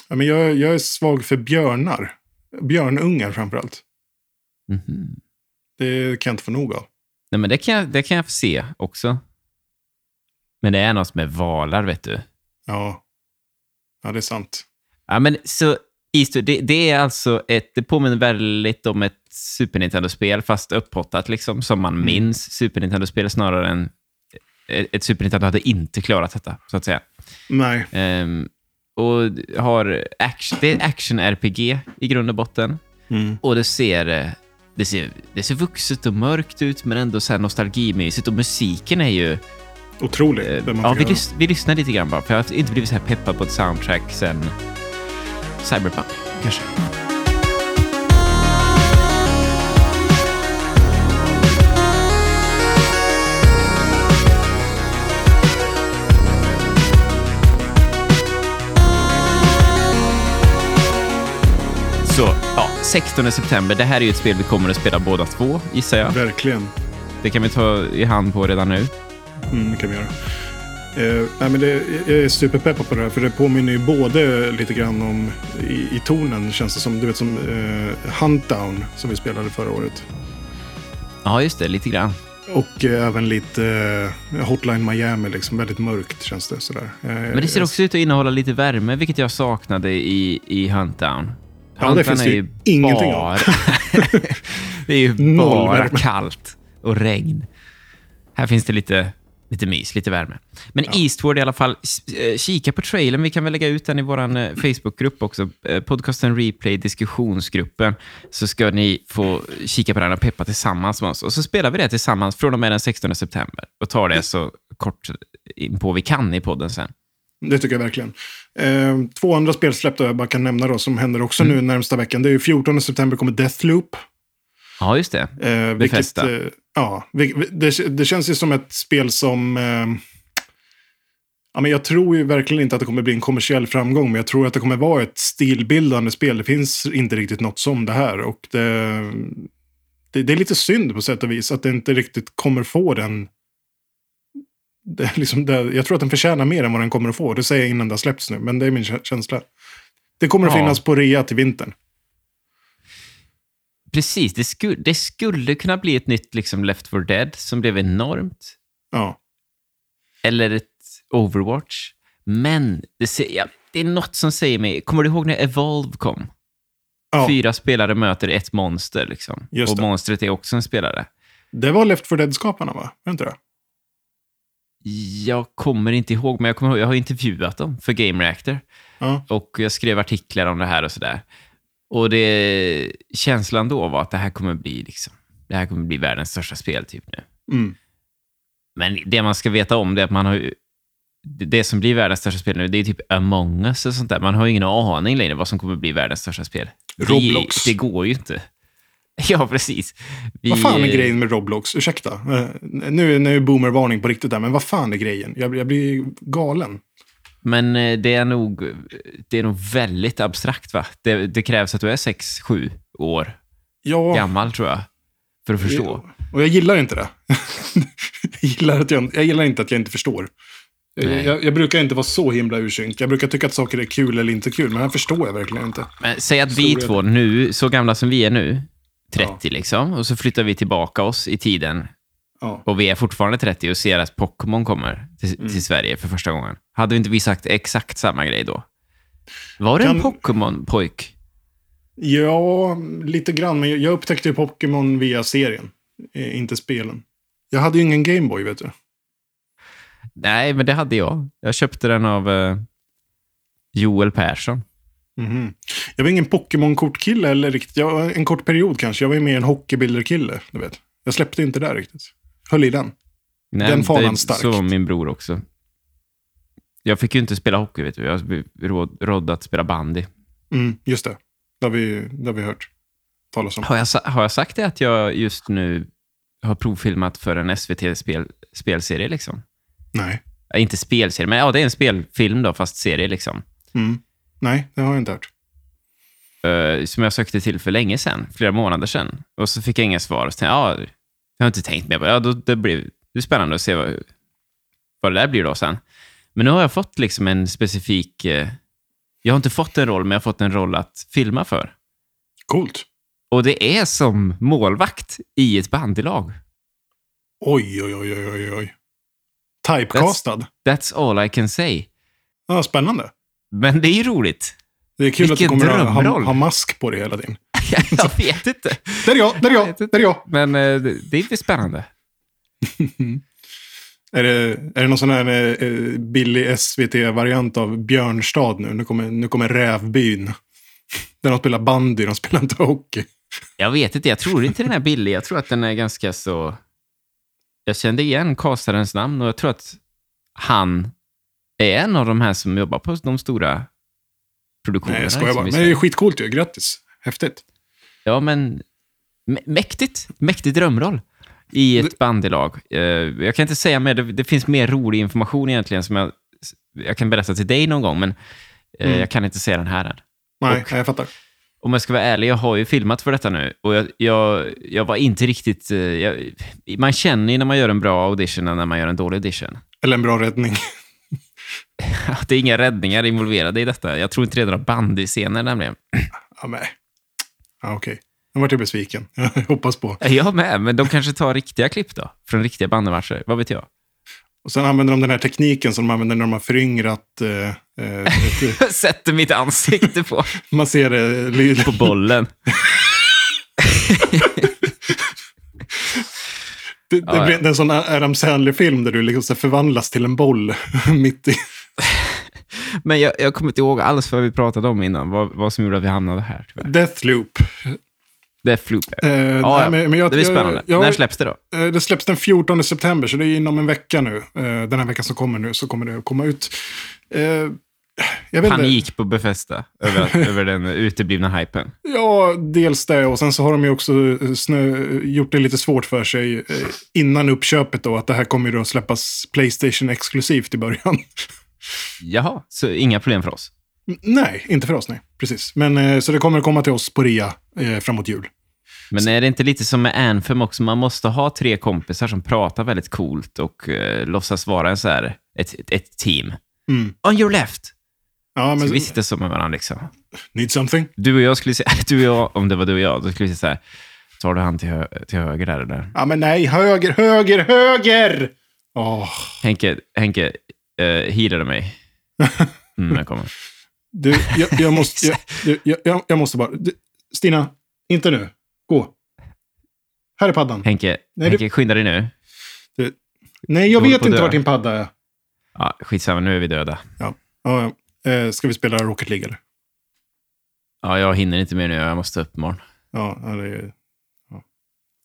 Ja, men jag, jag är svag för björnar. Björnungar framförallt. Mhm. Det kan jag inte få nog av. Nej, men det kan, jag, det kan jag se också. Men det är något med valar, vet du. Ja, ja det är sant. Ja, men så Easter, det, det är alltså ett, det påminner väldigt om ett Super Nintendo-spel, fast upphottat liksom, som man minns Super Nintendo-spel snarare än ett ett Super Nintendo hade inte klarat detta, så att säga. Nej, Ehm, och har action, det är action-RPG i grund och botten. mm. Och det ser, eh, det ser, det ser vuxet och mörkt ut, men ändå så här nostalgimysigt. Och musiken är ju... Otroligt. Eh, ja, vi, lys vi lyssnar lite grann bara, för jag har inte blivit så här peppad på ett soundtrack sen Cyberpunk, kanske. Så, ja, 16 september. Det här är ju ett spel vi kommer att spela båda två, gissar jag. Verkligen. Det kan vi ta i hand på redan nu. Mm, det kan vi göra. Eh, nej, men det, jag är superpeppad på det här, för det påminner ju både lite grann om, i, i tonen känns det som, du vet som eh, Huntdown som vi spelade förra året. Ja, just det, lite grann. Och eh, även lite eh, Hotline Miami, liksom väldigt mörkt känns det sådär. Eh, Men det ser också ut att innehålla lite värme, vilket jag saknade i, i Huntdown. Ja, det finns det ju ingenting av. bara... [LAUGHS] det är ju bara kallt och regn. Här finns det lite, lite mys, lite värme. Men Eastward i alla fall, eh, kika på trailern. Vi kan väl lägga ut den i vår eh, Facebookgrupp också. Eh, Podcasten Replay, diskussionsgruppen. Så ska ni få kika på den och peppa tillsammans med oss. Och så spelar vi det tillsammans från och med den 16 september. Och tar det så kort in på vi kan i podden sen. Det tycker jag verkligen. Eh, två andra spelsläpp jag bara kan nämna då, som händer också Mm. nu närmsta veckan. Det är ju 14 september kommer Deathloop. Ja, just det. Eh, vilket, eh, ja, det, det känns ju som ett spel som... Eh, ja, men jag tror ju verkligen inte att det kommer bli en kommersiell framgång, men jag tror att det kommer vara ett stilbildande spel. Det finns inte riktigt något som det här. Och det, det, det är lite synd på sätt och vis att det inte riktigt kommer få den... Det, liksom det, jag tror att den förtjänar mer än vad den kommer att få. Det säger jag innan det har släppts nu, men det är min kä- känsla. Det kommer att Ja. finnas på rea till vintern. Precis, det skulle, det skulle kunna bli ett nytt liksom Left 4 Dead som blev enormt. Ja. Eller ett Overwatch. Men det, ser, ja, det är något som säger mig... Kommer du ihåg när Evolve kom? ja. Fyra spelare möter ett monster. Liksom. Just och det. monstret är också en spelare. Det var Left 4 Dead-skaparna, va? Var inte det? Jag kommer inte ihåg, men jag, kommer ihåg, jag har intervjuat dem för Game Reactor. Ja. Och jag skrev artiklar om det här och sådär. Och det, känslan då var att det här kommer bli liksom, det här kommer bli världens största spel typ nu. Mm. Men det man ska veta om det är att man har det- det som blir världens största spel nu, det är typ Among us och sånt där. Man har ju ingen aning längre vad som kommer bli världens största spel. Det- Roblox. Det, går ju inte. [LAUGHS] Ja, precis. Vi, Vad fan är grejen med Roblox? Ursäkta. Eh, Nu, nu är boomervarning på riktigt där, men vad fan är grejen? Jag, jag blir galen. Men eh, det är nog, det är nog väldigt abstrakt, va? Det, det krävs att du är sex sju år Ja, gammal, tror jag, för att förstå. och jag gillar inte det. [LAUGHS] jag, gillar att jag, jag gillar inte att jag inte förstår. Nej. Jag, jag brukar inte vara så himla ursynk. Jag brukar tycka att saker är kul eller inte kul, men här förstår jag verkligen inte. Men säg att vi två nu, så gamla som vi är nu, 30 liksom, och så flyttar vi tillbaka oss i tiden Ja. och vi är fortfarande 30 och ser att Pokémon kommer till, Mm. till Sverige för första gången. Hade inte vi sagt exakt samma grej då? Var det en Kan- Pokémon-pojk? ja, lite grann, men jag- upptäckte Pokémon via serien, eh, inte spelen. Jag hade ju ingen Gameboy, vet du. Nej, men det hade jag. Jag köpte den av eh, Joel Persson. Mhm. Jag var ingen Pokémon-kortkille eller riktigt. Jag en kort period kanske. Jag var ju mer en hockeybilder-kille, du vet. Jag släppte inte där riktigt. Höll i den. Nej, Den fanan det- starkt. Så var min bror också. Jag fick ju inte spela hockey, vet du. Jag råd, rådde att spela bandy. Mm, just det. Det har vi, det har vi hört talas om. Har jag, har jag sagt det att jag just nu har provfilmat för en SVT-spelserie? Liksom? Nej. Inte spelserie, men ja, det är en spelfilm då, fast serie. Liksom. Mm. Nej, det har jag inte hört. Eh, som jag sökte till för länge sedan, flera månader sedan. Och så fick jag inga svar. Och så tänkte jag, ja, jag har inte tänkt mer på det. Ja, då, det blir det är spännande att se vad, vad det där blir då sen. Men nu har jag fått liksom en specifik... eh, jag har inte fått en roll, men jag har fått en roll att filma för. Coolt. Och det är som målvakt i ett bandylag. Oj, oj, oj, oj, oj. Typecastad. That's all I can say. Ja, spännande. Men det är ju roligt. Det är kul att du Vilken kommer att ha, ha mask på dig hela tiden. Jag vet inte. Där är jag, där är jag, där är jag. Men eh, det det är lite spännande. [LAUGHS] Är det, är det någon sån här eh, billig SVT-variant av Björnstad nu? Nu kommer, nu kommer Rävbyn. [LAUGHS] Där de spelar bandy, de spelar inte hockey. Jag vet inte, jag tror inte den är billig. Jag tror att den är ganska så... Jag kände igen castarens namn och jag tror att han är en av de här som jobbar på de stora produktionerna. Nej, jag skojar bara. Men det är skitcoolt ju. Grattis. Häftigt. Ja, men mä- mäktigt. Mäktig drömroll i ett bandylag. Eh, jag kan inte säga mer. Det, finns mer rolig information egentligen som jag, jag kan berätta till dig någon gång, men eh, Mm. jag kan inte säga den här än. Nej, Och- nej, jag fattar. Om jag ska vara ärlig, jag har ju filmat för detta nu och jag, jag, jag var inte riktigt... eh, Jag, man känner ju när man gör en bra audition och när man gör en dålig audition. Eller en bra räddning. [LAUGHS] Det är inga räddningar involverade i detta. Jag tror inte det är några bandyscener nämligen. Ja, men. Ja, okej. Nu vart jag besviken. [LAUGHS] Jag hoppas på. Jag med, men de kanske tar riktiga klipp då. Från riktiga bandymatcher. Vad vet jag? Och sen använder de den här tekniken som de använder när de har föryngrat... Eh, eh, [LAUGHS] sätter mitt ansikte på, [LAUGHS] man ser det... li- på bollen. Det, det, Ja, ja. blir en sån Adam Sandler-film där du liksom förvandlas till en boll mitt i... Men jag, jag kommer inte ihåg alls vad vi pratade om innan. Vad, vad som gjorde att vi hamnade här. Tyvärr. Deathloop. Är Floop. Eh, Ja, nej, ja. men- men jag- det blir spännande. jag- När släpps det då? Eh, Det släpps den 14 september, så det är inom en vecka nu. Eh, Den här veckan som kommer nu så kommer det att komma ut. Eh. Panik på Befästa över, [LAUGHS] över den uteblivna hypen. Ja, dels det. Och sen så har de ju också eh, snö, gjort det lite svårt för sig eh, innan uppköpet då. Att det här kommer ju då släppas Playstation exklusivt i början. [LAUGHS] Jaha, så inga problem för oss. Nej, inte för oss, nej. Precis. Men eh, så det kommer att komma till oss på rea eh, framåt jul. Men är det inte lite som med Anthem också? Man måste ha tre kompisar som pratar väldigt coolt och eh, låtsas vara en så här, ett, ett, ett team. Mm. On your left! Ja, men Så vi sitter så med varandra liksom. need something? Du och jag skulle säga, [LAUGHS] du och jag, om det var du och jag, då skulle vi säga så här, tar du han till, hö, till höger där eller? Ja, men nej, höger, höger, höger! Åh, Henke, Henke, uh, healade mig. [LAUGHS] Mm, jag kommer. du, jag, jag måste, jag, [LAUGHS] du, jag, jag, måste bara... Du, Stina, inte nu. Gå. Här är paddan. Henke, Nej, Henke skynda dig nu. Nej, jag Du vet inte dö. vart din padda är. Ja, skitsamma, nu är vi döda. Ja, ja. Eh, ska vi spela Rocket League eller? Ja, jag hinner inte mer nu, jag måste upp imorgon. Ja, ja, det är...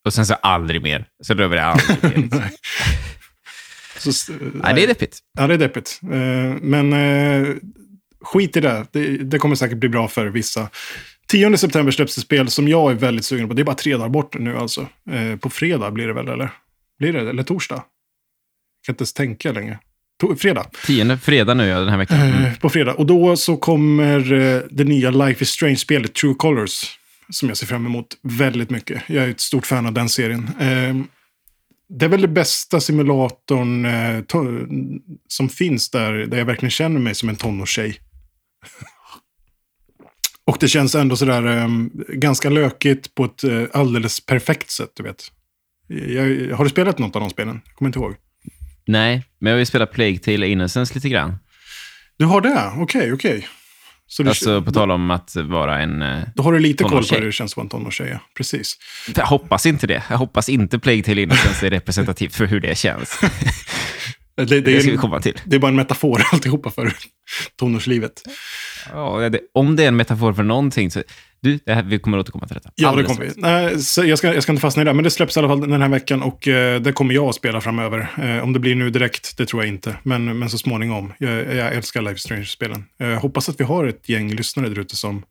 Och sen så aldrig mer. Så rör vi det aldrig mer. [LAUGHS] nej. Så, Nej, det är deppigt. Ja, det är deppigt. Eh, men eh, skit i det. det. Det kommer säkert bli bra för vissa. 10 september släpps ett spel som jag är väldigt sugen på. Det är bara tre dagar bort nu alltså. Eh, på fredag blir det väl, eller? Blir det? Eller torsdag? Jag kan inte ens tänka längre. To- fredag. Tionde fredag nu, ja, den här veckan. Mm. På fredag. Och då så kommer det nya Life is Strange-spelet True Colors. Som jag ser fram emot väldigt mycket. Jag är ett stort fan av den serien. Det är väl det bästa simulatorn eh, som finns där, där jag verkligen känner mig som en tonårstjej. [LAUGHS] Och det känns ändå sådär eh, ganska lökigt på ett eh, alldeles perfekt sätt, du vet. Jag, har du spelat något av de spelen? Jag kommer inte ihåg. Nej, men jag vill spela Plague Tale Innocence lite grann. Du har det? Okej, okej. Så du, Alltså på tal om att vara en... eh, Då har du lite koll på hur det känns att vara en tonårstjej, ja. Precis. Jag hoppas inte det. Jag hoppas inte Plague Tale Innocence är representativt för hur det känns. [LAUGHS] Det, det, Det ska vi komma till. det är bara en metafor [LAUGHS] alltihopa för tonårslivet. Ja, det, om det är en metafor för någonting så... Du, det här, vi kommer återkomma till detta. Ja, det kommer vi. Nej, så jag, ska, jag ska inte fastna i det, men det släpps i alla fall den här veckan och eh, det kommer jag att spela framöver. Eh, om det blir nu direkt, det tror jag inte, men, men så småningom. Jag, jag älskar Life is Strange-spelen. Jag hoppas att vi har ett gäng lyssnare där ute som,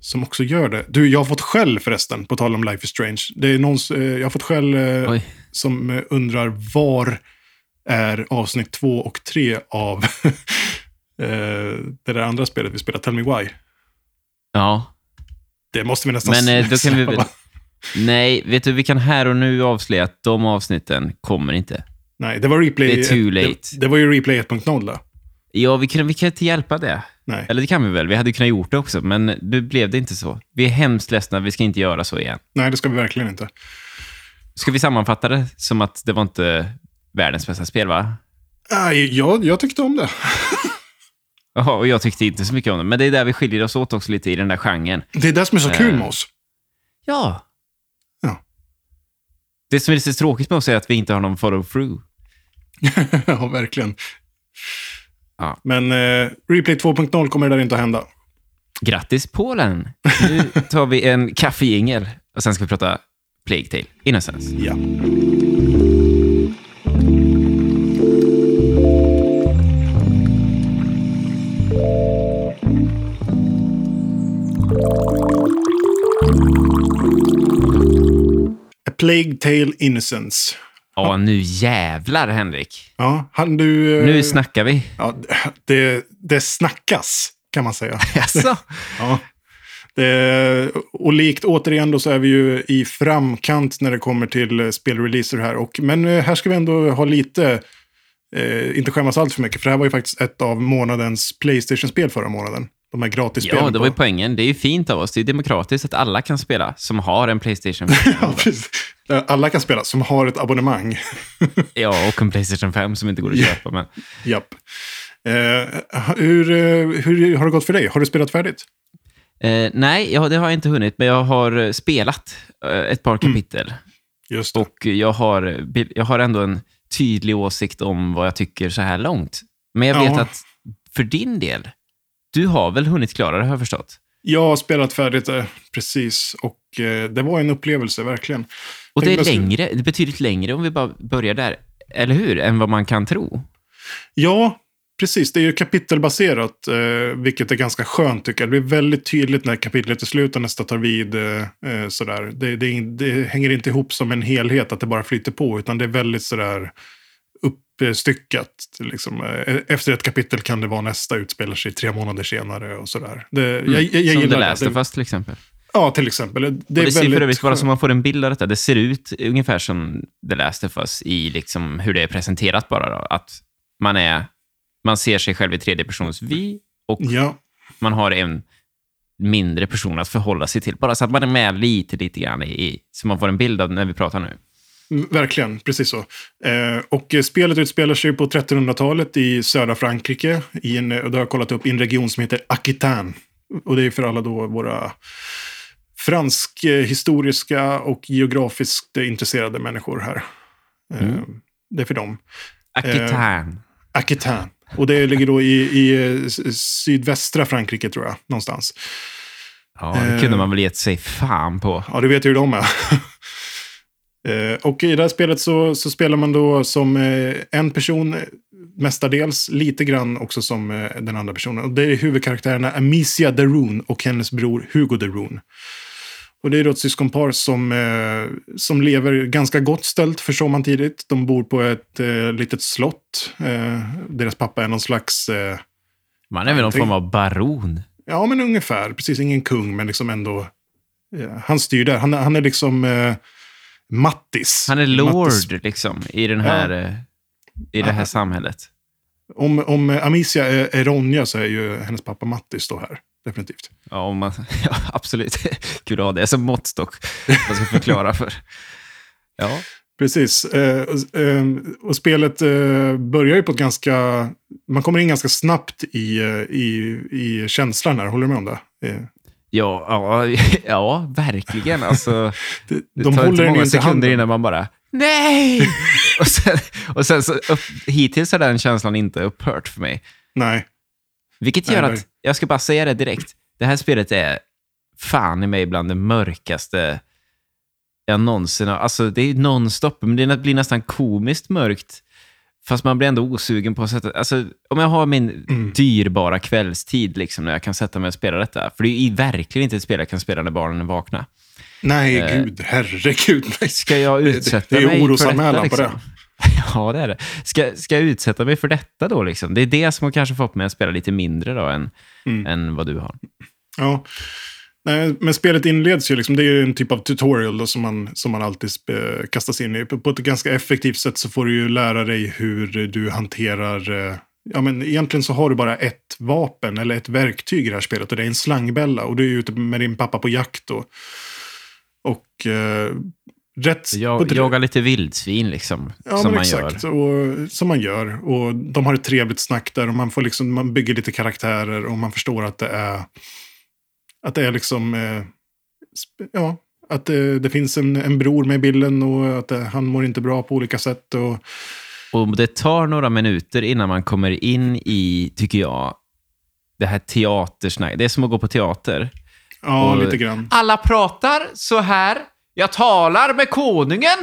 som också gör det. Du, jag har fått skäll förresten, på tal om Life is Strange. Det är någon, eh, jag har fått skäll eh, Oj. som eh, undrar var är avsnitt två och tre av [LAUGHS] eh, det där andra spelet vi spelar, Tell Me Why. Ja. Det måste vi nästan Men eh, då kan vi. Nej, vet du, vi kan här och nu avslöja att de avsnitten kommer inte. Nej, det var replay... Det är too late. Det, det var ju replay 1.0 då. Ja, vi kan, vi kan inte hjälpa det. Nej. Eller det kan vi väl, vi hade kunnat gjort det också, men nu blev det inte så. Vi är hemskt ledsna, vi ska inte göra så igen. Nej, det ska vi verkligen inte. Ska vi sammanfatta det som att det var inte världens bästa spel, va? Nej, jag, jag tyckte om det. Jaha, och jag tyckte inte så mycket om det, men det är där vi skiljer oss åt också lite i den där genren. Det är det som är så kul Eh. med oss. Ja. Ja. Det som är lite tråkigt med oss är att vi inte har någon follow-through. [LAUGHS] ja, verkligen. Ja. Men eh, replay 2.0 kommer det där inte att hända. Grattis Polen! Nu [LAUGHS] tar vi en kaffejingel och sen ska vi prata Plague Tale Innocence. Ja. Plague Tale Innocence. Ja, nu jävlar Henrik. Ja, han du... eh, Nu snackar vi. Ja, det, det snackas, kan man säga. [LAUGHS] Jaså? Ja. Det, och likt återigen då så är vi ju i framkant när det kommer till eh, spelreleaser här. Och, men eh, här ska vi ändå ha lite, eh, inte skämmas allt för mycket, för det här var ju faktiskt ett av månadens Playstation-spel förra månaden. De här gratisspelen. Ja, det var ju poängen. Det är ju fint av oss. Det är demokratiskt att alla kan spela som har en Playstation 5. [LAUGHS] Ja. Eh, Alla kan spela som har ett abonnemang. [LAUGHS] ja, och en Playstation 5 som inte går att köpa. Men... Japp. Eh, hur, eh, hur har det gått för dig? Har du spelat färdigt? Eh, nej, ja, det har jag inte hunnit, men jag har eh, spelat ett par kapitel. Just det. Och jag har, jag har ändå en tydlig åsikt om vad jag tycker så här långt. Men jag vet Ja. att för din del, du har väl hunnit klara det, har jag förstått? Jag har spelat färdigt det, precis. Och eh, det var en upplevelse, verkligen. Och det är längre, det är betydligt längre om vi bara börjar där, eller hur? Än vad man kan tro. Ja, precis. Det är ju kapitelbaserat, eh, vilket är ganska skönt tycker jag. Det blir väldigt tydligt när kapitlet är slut och nästa tar vid. Eh, sådär. Det, det, det hänger inte ihop som en helhet, att det bara flyter på, utan det är väldigt sådär uppstyckat. Liksom. Eh, Efter ett kapitel kan det vara nästa utspelar sig tre månader senare och sådär. Det, jag, jag, jag Mm. som det. Of Us till exempel. Ja, till exempel. Det, Och det är det ser väldigt bara så man får en bild av detta, det ser ut ungefär som The Last of Us i liksom hur det är presenterat bara. Då. Att man, är, man ser sig själv i tredje persons vi och Ja, man har en mindre person att förhålla sig till. Bara så att man är med lite, lite grann i, i så man får en bild av när vi pratar nu. Mm, Verkligen, precis så. Eh, och eh, spelet utspelar sig på 1300-talet i södra Frankrike. I en, och det har jag kollat upp i en region som heter Aquitaine. Och det är för alla då våra fransk eh, historiska och geografiskt eh, intresserade människor här. Eh, Mm. Det är för dem. Aquitaine. Aquitaine. Och det ligger då i, i eh, sydvästra Frankrike tror jag, någonstans. ja, det eh, kunde man väl gett sig fan på. Ja, du vet hur de är. [LAUGHS] Eh, och i det här spelet så, så spelar man då som eh, en person, eh, mestadels, lite grann också som den andra personen. Och det är huvudkaraktärerna Amicia Daroon och hennes bror Hugo Daroon. Och det är då ett syskonpar som, eh, som lever ganska gott ställt, förstår man tidigt. De bor på ett eh, litet slott. Eh, deras pappa är någon slags... Man är väl någon form av baron. Ja, men ungefär. Precis, ingen kung, men liksom ändå... Han styr där. Han, är- han är liksom Mattis. Han är Mattis. lord liksom, i, den här, eh, i det här Ja. samhället. Om, om Amicia är, är Ronja så är ju hennes pappa Mattis då här. Definitivt. Ja, om man, [LAUGHS] ja absolut. Kul att ha det som måttstock. Man ska förklara för. [LAUGHS] Ja, Precis. Eh, och, eh, och spelet eh, börjar ju på ett ganska... Man kommer in ganska snabbt i, eh, i, i känslan här. Håller du med om det? Ja, ja, [LAUGHS] ja verkligen. Alltså, [LAUGHS] de det de tar inte många sekunder innan man bara [LAUGHS] nej! och sen, och sen så, upp, hittills har den känslan inte upphört för mig. Nej. Vilket Nej, gör nej. att, jag ska bara säga det direkt, det här spelet är fan i mig bland det mörkaste jag någonsin har... Alltså det är nonstop, men det blir nästan komiskt mörkt. Fast man blir ändå osugen på att sätta... Alltså, om jag har min Mm. dyrbara kvällstid liksom, när jag kan sätta mig och spela detta. För det är ju verkligen inte ett spel jag kan spela när barnen är vakna. Nej, Eh, gud. Herregud. Nej. Ska jag Det- utsätta det är mig för orosanmälan detta? på Liksom? [LAUGHS] Ja, det är det. Ska, ska jag utsätta mig för detta då? Liksom? Det är det som har kanske fått mig att spela lite mindre då än, Mm. än vad du har. Ja. Nej, men spelet inleds ju, liksom, det är ju en typ av tutorial då, som, man, som man alltid sp- kastas in i. På, ett ganska effektivt sätt så får du ju lära dig hur du hanterar... eh, Ja, men egentligen så har du bara ett vapen eller ett verktyg i det här spelet och det är en slangbälla. Och du är ute med din pappa på jakt då. Och eh, rätt... Jag, jagar lite vildsvin liksom, Ja, som man exakt. gör. Och, som man gör. Och de har ett trevligt snack där och man, får liksom, man bygger lite karaktärer och man förstår att det är, att det är liksom, eh, ja, att det, det finns en, en bror med i bilden och att det, han mår inte bra på olika sätt. Och, Och det tar några minuter innan man kommer in i, tycker jag, det här teatersnacket. Det är som att gå på teater. Ja, Och- lite grann. Alla pratar så här. Jag talar med konungen.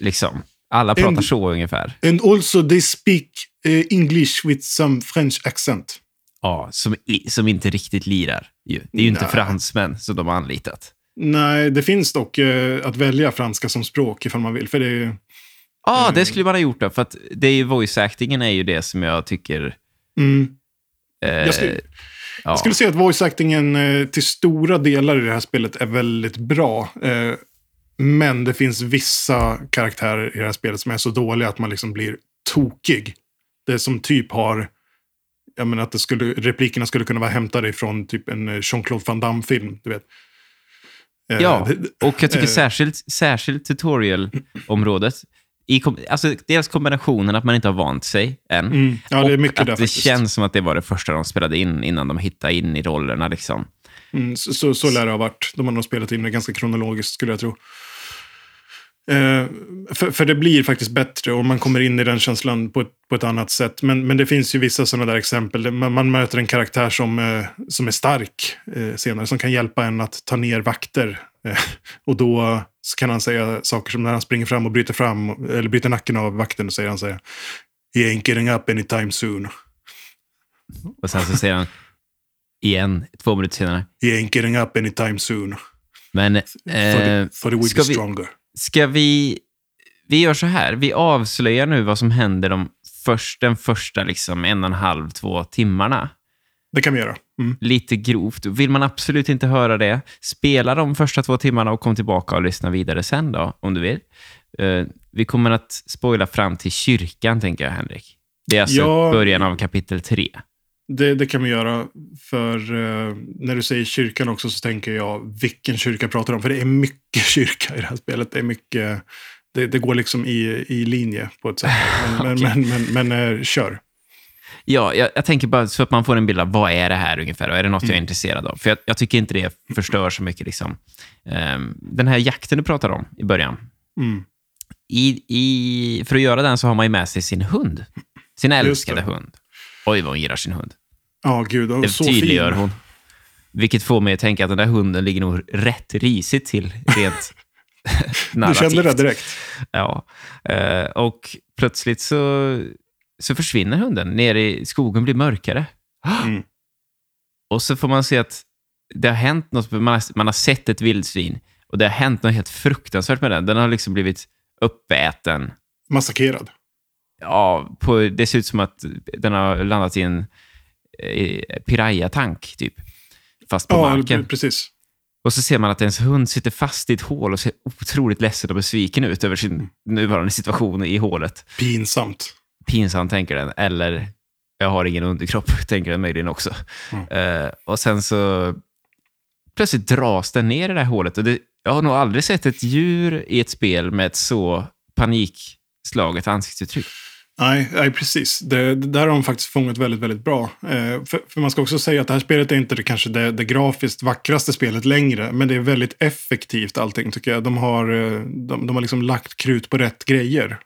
Liksom. Alla pratar En- så ungefär. And also they speak eh, English with some French accent. Ja, som, som inte riktigt lirar. Ju. Det är ju inte Nej. fransmän som de har anlitat. Nej, det finns dock eh, att välja franska som språk ifall man vill. För det är... Ja, Mm. det skulle man ha gjort då. För att det är ju voice-actingen är ju det som jag tycker... Mm. Eh, Jag skulle- ja. Jag skulle säga att voice-actingen eh, till stora delar i det här spelet är väldigt bra. Eh, men det finns vissa karaktärer i det här spelet som är så dåliga att man liksom blir tokig. Det som typ har... Jag menar att det skulle, replikerna skulle kunna vara hämtade ifrån typ en eh, Jean-Claude Van Damme-film. Du vet. Eh, Ja, och jag tycker eh, särskilt, särskilt tutorial-området. I alltså, dels kombinationen att man inte har vant sig än. Mm, ja, det är och mycket att där det faktiskt. känns som att det var det första de spelade in innan de hittade in i rollerna. Liksom. Mm, så, så, så lär det ha varit. De har nog spelat in det ganska kronologiskt skulle jag tro. Eh, för, för det blir faktiskt bättre och man kommer in i den känslan på ett, på ett annat sätt. Men, men det finns ju vissa sådana där exempel. Man, man möter en karaktär som, eh, som är stark eh, senare, som kan hjälpa en att ta ner vakter. Och då kan han säga saker som när han springer fram och bryter fram, eller bryter nacken av vakten, och säger han så här, He ain't getting up anytime soon. Och sen så säger han igen, två minuter senare. He ain't getting up anytime soon. Men eh, for the weak ska is vi- stronger. Ska vi... Vi gör så här, vi avslöjar nu vad som händer de först, den första liksom en och en halv, två timmarna. Det kan vi göra. Mm. lite grovt. Vill man absolut inte höra det, spela de första två timmarna och kom tillbaka och lyssna vidare sen då, om du vill. Eh, vi kommer att spoila fram till kyrkan, tänker jag, Henrik. Det är alltså Ja. början av kapitel tre. Det, det kan vi göra. För eh, när du säger kyrkan också så tänker jag vilken kyrka pratar du om? För det är mycket [LAUGHS] kyrka i det här spelet. Det är mycket... Det, det går liksom i, i linje på ett sätt. Men, [LAUGHS] men, Okej. men, men, men, eh, kör. Ja, jag, jag tänker bara så att man får en bild av vad är det här ungefär och är det något jag är Mm. intresserad av? För jag, jag tycker inte det förstör så mycket. Liksom. Ehm, den här jakten du pratade om i början, Mm. i, i, för att göra den så har man ju med sig sin hund. Sin älskade hund. Oj, vad hon gillar sin hund. Ja, gud. Och Det så tydliggör fin. hon. Vilket får mig att tänka att den där hunden ligger nog rätt risigt till rent [LAUGHS] Du narrativt. kände det direkt. Ja. Eh, och plötsligt så, så försvinner hunden. Nere i skogen blir mörkare. Mm. [GASPS] Och så får man se att det har hänt något. Man har, man har sett ett vildsvin och det har hänt något helt fruktansvärt med den. Den har liksom blivit uppäten. Massakrerad. Ja, på, det ser ut som att den har landat i en eh, piraya-tank, typ. Fast på Ja, marken. precis. Och så ser man att ens hund sitter fast i ett hål och ser otroligt ledsen och besviken ut över sin nuvarande situation i hålet. Pinsamt. Pinsam, tänker den. Eller, jag har ingen underkropp, [LAUGHS] tänker den möjligen också. Mm. Eh, och sen så plötsligt dras den ner i det här hålet. Och det, jag har nog aldrig sett ett djur i ett spel med ett så panikslaget ansiktsuttryck. Nej, nej precis. Det, det där har de faktiskt fångat väldigt, väldigt bra. Eh, för, för man ska också säga att det här spelet är inte det, kanske det, det grafiskt vackraste spelet längre, men det är väldigt effektivt allting tycker jag. De har, eh, de, de har liksom lagt krut på rätt grejer.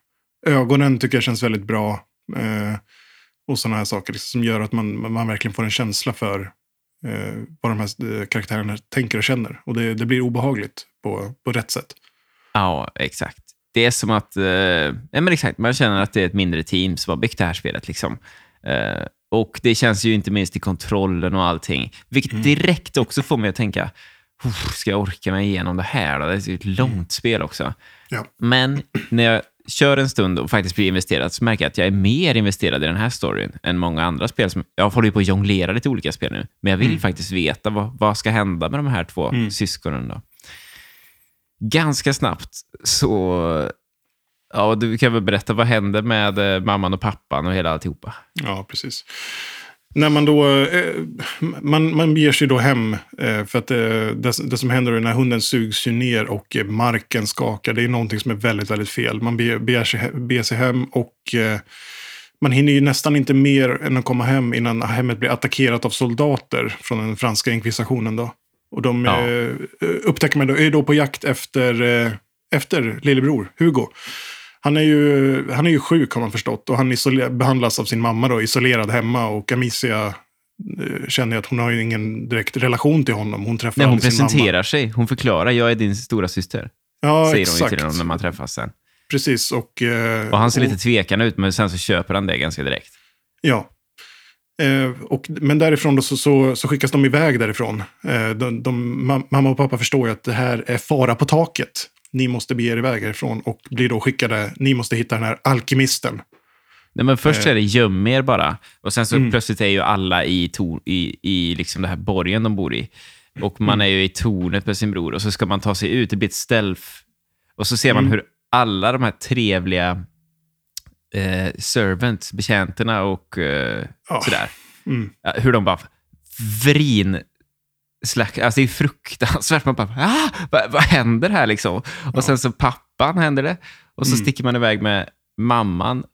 Ögonen tycker jag känns väldigt bra. Eh, och sådana här saker liksom, som gör att man, man verkligen får en känsla för eh, vad de här eh, karaktärerna tänker och känner. Och det, det blir obehagligt på, på rätt sätt. Ja, exakt. Det är som att... Eh, nej, men exakt, man känner att det är ett mindre team som har byggt det här spelet. Liksom. Eh, och det känns ju inte minst i kontrollen och allting. Vilket direkt också får mig att tänka, "Uff, ska jag orka mig igenom det här? Då? Det är ju ett långt spel också. Ja. Men när jag kör en stund och faktiskt blir investerad så märker jag att jag är mer investerad i den här storyn än många andra spel. Som, jag håller ju på att jonglera lite olika spel nu, men jag vill faktiskt veta vad, vad ska hända med de här två Mm. syskonen. Då. Ganska snabbt så... Ja, du kan väl berätta vad hände med eh, mamman och pappan och hela alltihopa? Ja, precis. När man då, eh, man, man beger sig då hem eh, för att det, det som händer är när hunden sugs ju ner och marken skakar. Det är någonting som är väldigt, väldigt fel. Man beger, beger, sig, beger sig hem och man hinner ju nästan inte mer än att komma hem innan hemmet blir attackerat av soldater från den franska inkvisitionen då. Och de Ja. eh, upptäcker man då, är då på jakt efter, eh, efter lillebror, Hugo. Han är, ju, han är ju sjuk har man förstått och han isoler, behandlas av sin mamma då, isolerad hemma och Amicia eh, känner att hon har ju ingen direkt relation till honom. Hon träffar Nej, hon sin mamma. presenterar sig. Hon förklarar, jag är din stora syster. Ja, säger hon exakt. till honom när man träffas sen. Precis, och... eh, Och han ser och- lite tvekande ut, men sen så köper han det ganska direkt. Ja. Eh, och, men därifrån då så, så, så skickas de iväg därifrån. Eh, de, de, ma- mamma och pappa förstår ju att det här är fara på taket. Ni måste bege er iväg härifrån och blir då skickade, ni måste hitta den här alkemisten. Nej, men först Eh. är det göm er bara. Och sen så Mm. plötsligt är ju alla i, tor- i, i liksom det här borgen de bor i. Och man Mm. är ju i tornet med sin bror och så ska man ta sig ut. Det blir ett stealth. Och så ser man Mm. hur alla de här trevliga eh, servants, betjänterna och eh, Ja. sådär, Mm. ja, hur de bara vrin slack, alltså det är fruktansvärt. Man bara, ah, vad, vad händer här liksom? Och sen så pappan händer det. Och så Mm. sticker man iväg med mamman.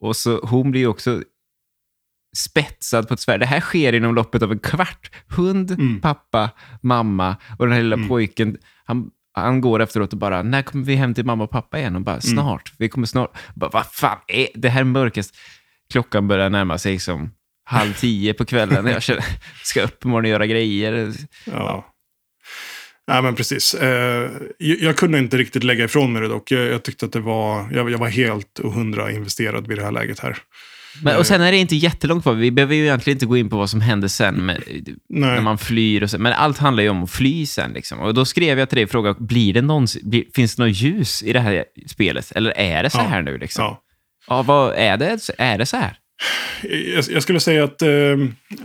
Och så hon blir ju också spetsad på ett svärd. Det här sker inom loppet av en kvart. Hund, Mm. pappa, mamma och den här lilla Mm. pojken. Han, han går efteråt och bara, när kommer vi hem till mamma och pappa igen? Och bara, snart. Vi kommer snart. Bara, vad fan är det här mörkast? Klockan börjar närma sig som halv tio på kvällen. Jag känner, [LAUGHS] ska upp imorgon och göra grejer. Ja. Nej, men precis. Eh, jag, kunde inte riktigt lägga ifrån mig det dock. Jag, tyckte att det var, jag, jag var helt och hundra investerad vid det här läget här. Men, och sen är det inte jättelångt kvar. Vi behöver ju egentligen inte gå in på vad som händer sen med, när man flyr. Och så. Men allt handlar ju om att fly sen. Liksom. Och då skrev jag till dig och frågade, blir det någon, blir, finns det något ljus i det här spelet? Eller är det så Ja. här nu? Liksom? Ja. Ja. vad är det? Är det så här? Jag, skulle säga att, eh,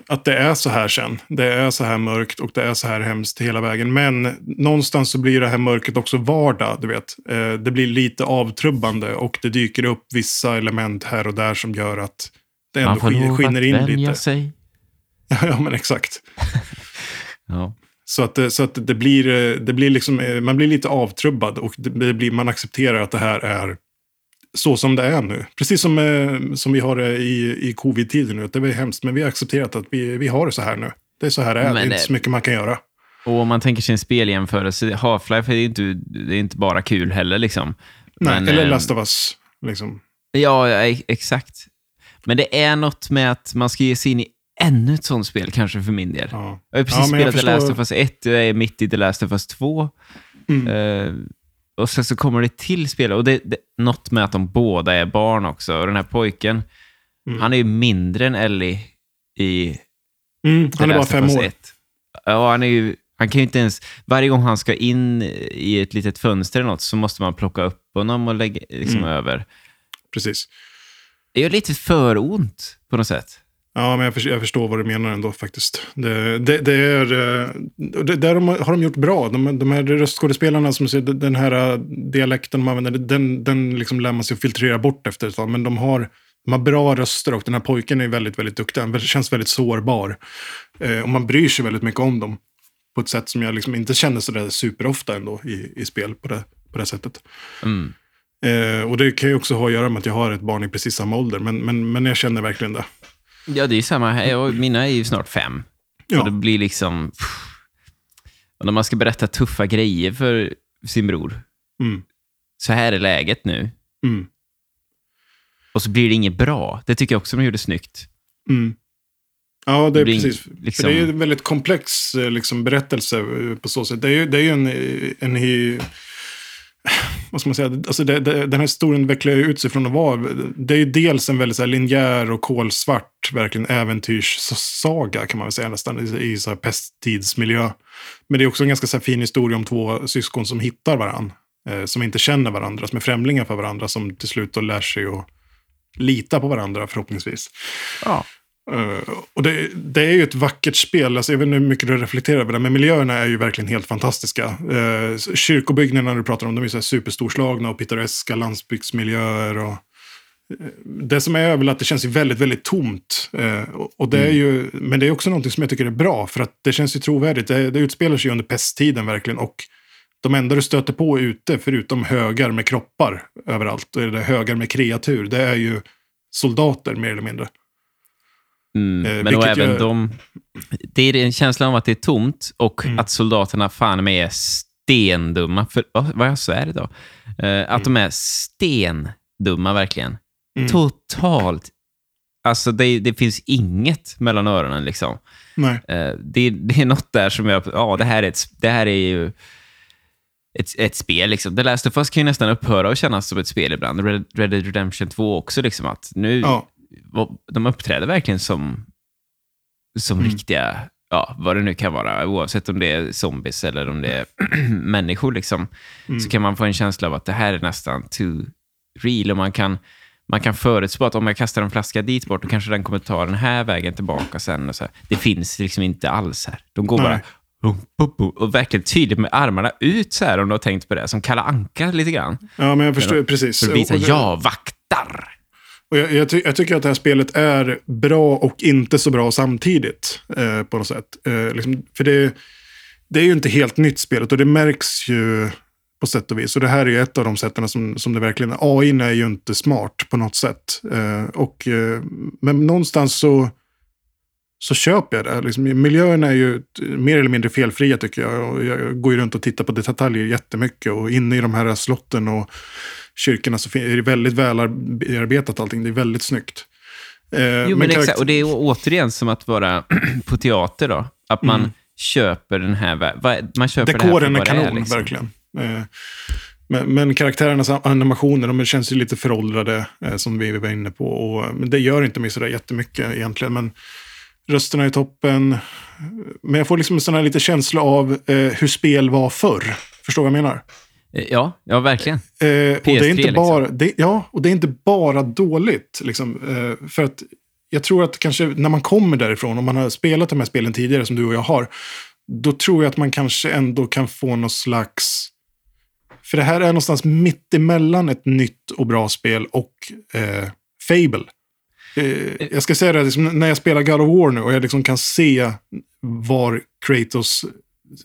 att det är så här sen. Det är så här mörkt och det är så här hemskt hela vägen. Men någonstans så blir det här mörkret också vardag, du vet. Eh, det blir lite avtrubbande och det dyker upp vissa element här och där som gör att det ändå Man lov skiner in lite. sig. [LAUGHS] ja, men exakt. [LAUGHS] Ja. Så att, så att det blir, eh, det blir liksom, eh, man blir lite avtrubbad och det blir, man accepterar att det här är så som det är nu. Precis som, eh, som vi har det i, i covid-tiden nu. Det är hemskt, men vi har accepterat att vi, vi har det så här nu. Det är så här det är. Men det är inte så mycket man kan göra. Och om man tänker sig en speljämförelse, Half-Life är inte, det är inte bara kul heller. Liksom. Nej, Men, eller eh, Last of Us. Liksom. Ja, e- exakt. Men det är något med att man ska ge sig in i ännu ett sånt spel, kanske för min del. Ja. Jag har precis Ja, spelat The Last förstår- of Us 1, jag är mitt i The Last of Us 2. Mm. Eh, och sen så kommer det till spel, och det, det något med att de båda är barn också. Och den här pojken, Mm. han är ju mindre än Ellie i Mm, han är bara fem år. 1. Ja, han är ju... Han kan ju inte ens... Varje gång han ska in i ett litet fönster eller något så måste man plocka upp honom och lägga liksom Mm. över. Precis. Det gör lite för ont på något sätt. Ja, men jag förstår, jag förstår vad du menar ändå faktiskt. Det, det, det är, eh, det, där har de gjort bra. De, de här röstskådespelarna, som säger, den här eh, dialekten de använder, den, den liksom lär man sig att filtrera bort efter ett tag. Men de har, de har bra röster och den här pojken är väldigt, väldigt duktig. Han känns väldigt sårbar. Eh, och man bryr sig väldigt mycket om dem. På ett sätt som jag liksom inte känner sådär superofta ändå i, i spel på det, på det sättet. Mm. Och det kan ju också ha att göra med att jag har ett barn i precis samma ålder. Men, men, men jag känner verkligen det. Ja, det är samma här. Jag- Mina är ju snart fem. Ja. Och det blir liksom... Och när man ska berätta tuffa grejer för sin bror. Mm. Så här är läget nu. Mm. Och så blir det inget bra. Det tycker jag också de gjorde snyggt. Mm. Ja, det är blir precis. liksom- För det är ju en väldigt komplex eh, liksom, berättelse eh, på så sätt. Det är ju, det är ju en... eh, en hy- [SIGHS] vad ska man säga? Alltså det, det, den här historien vecklar ju ut sig från att vara... Det är ju dels en väldigt så här, linjär och kolsvart, verkligen äventyrssaga kan man väl säga nästan, i, i så här pesttidsmiljö. Men det är också en ganska så här, fin historia om två syskon som hittar varandra. Eh, som inte känner varandra, som är främlingar för varandra, som till slut då lär sig att lita på varandra förhoppningsvis. Ja. Eh, och det, det är ju ett vackert spel. Alltså, jag vet inte hur mycket du reflekterar över det, men miljöerna är ju verkligen helt fantastiska. Uh, kyrkobyggnaderna du pratar om, de är så superstorslagna och pittoreska landsbygdsmiljöer. Och, eh, det som är väl att det känns ju väldigt, väldigt tomt. Och, och det är ju, men det är också någonting som jag tycker är bra, för att det känns ju trovärdigt. Det, det utspelar sig ju under pesttiden verkligen. Och de enda du stöter på ute, förutom högar med kroppar överallt, det högar med kreatur, det är ju soldater mer eller mindre. Mm, Eh, men och även gör- de... Det är en känsla av att det är tomt och Mm. att soldaterna fan med är stendumma. För, vad, jag svär idag. Eh, att de är stendumma verkligen. Mm. Totalt Alltså det, det finns inget mellan öronen. liksom. Eh, det, det är något där som jag... Ja, det här är, ett, det här är ju ett, ett spel. Liksom. The Last of Us kan ju nästan upphöra och kännas som ett spel ibland. Red, Red Dead Redemption 2 också. Liksom, att nu, Ja. De uppträder verkligen som, som Mm. riktiga, ja, vad det nu kan vara, oavsett om det är zombies eller om det är [CLEARS THROAT] människor. Liksom, Mm. Så kan man få en känsla av att det här är nästan too real. Och man kan, man kan förutspå att om jag kastar en flaska dit bort, då kanske den kommer ta den här vägen tillbaka sen. Och så här. Det finns liksom inte alls här. De går Nej. bara och verkligen tydligt med armarna ut så här om du har tänkt på det. Som Kalle Anka lite grann. Ja, men jag förstår precis. För att visa, jag vaktar. Och jag, jag, ty jag tycker att det här spelet är bra och inte så bra samtidigt. Eh, på något sätt. Eh, liksom, för det, det är ju inte helt nytt spelet och det märks ju på sätt och vis. Och det här är ju ett av de sätten som, som det verkligen är. AI är ju inte smart på något sätt. Eh, och, eh, men någonstans så, så köper jag det. Liksom, miljöerna är ju mer eller mindre felfria tycker jag. Och jag går ju runt och tittar på detaljer jättemycket. Och inne i de här slotten och kyrkorna så är det väldigt välarbetat allting. Det är väldigt snyggt. Eh, Jo, men, karakt- exakt. Och det är återigen som att vara [CLEARS THROAT] på teater då. Att man Mm. köper den här... Man köper det här Dekoren är kanon, liksom. verkligen. Eh, Men, men karaktärernas animationer, de känns ju lite föråldrade, eh, som vi var inne på. Och, men det gör inte mig sådär jättemycket egentligen. Men rösterna är toppen. Men jag får liksom en sån här lite känsla av eh, hur spel var förr. Förstår vad jag menar? Eh, Ja, ja verkligen. Eh, och det är PS3 inte liksom. bara, det, ja, och det är inte bara dåligt. Liksom, eh, för att jag tror att kanske när man kommer därifrån, om man har spelat de här spelen tidigare som du och jag har, då tror jag att man kanske ändå kan få någon slags... För det här är någonstans mitt emellan ett nytt och bra spel och eh, Fable. Eh, jag ska säga det, liksom, när jag spelar God of War nu och jag liksom kan se var Kratos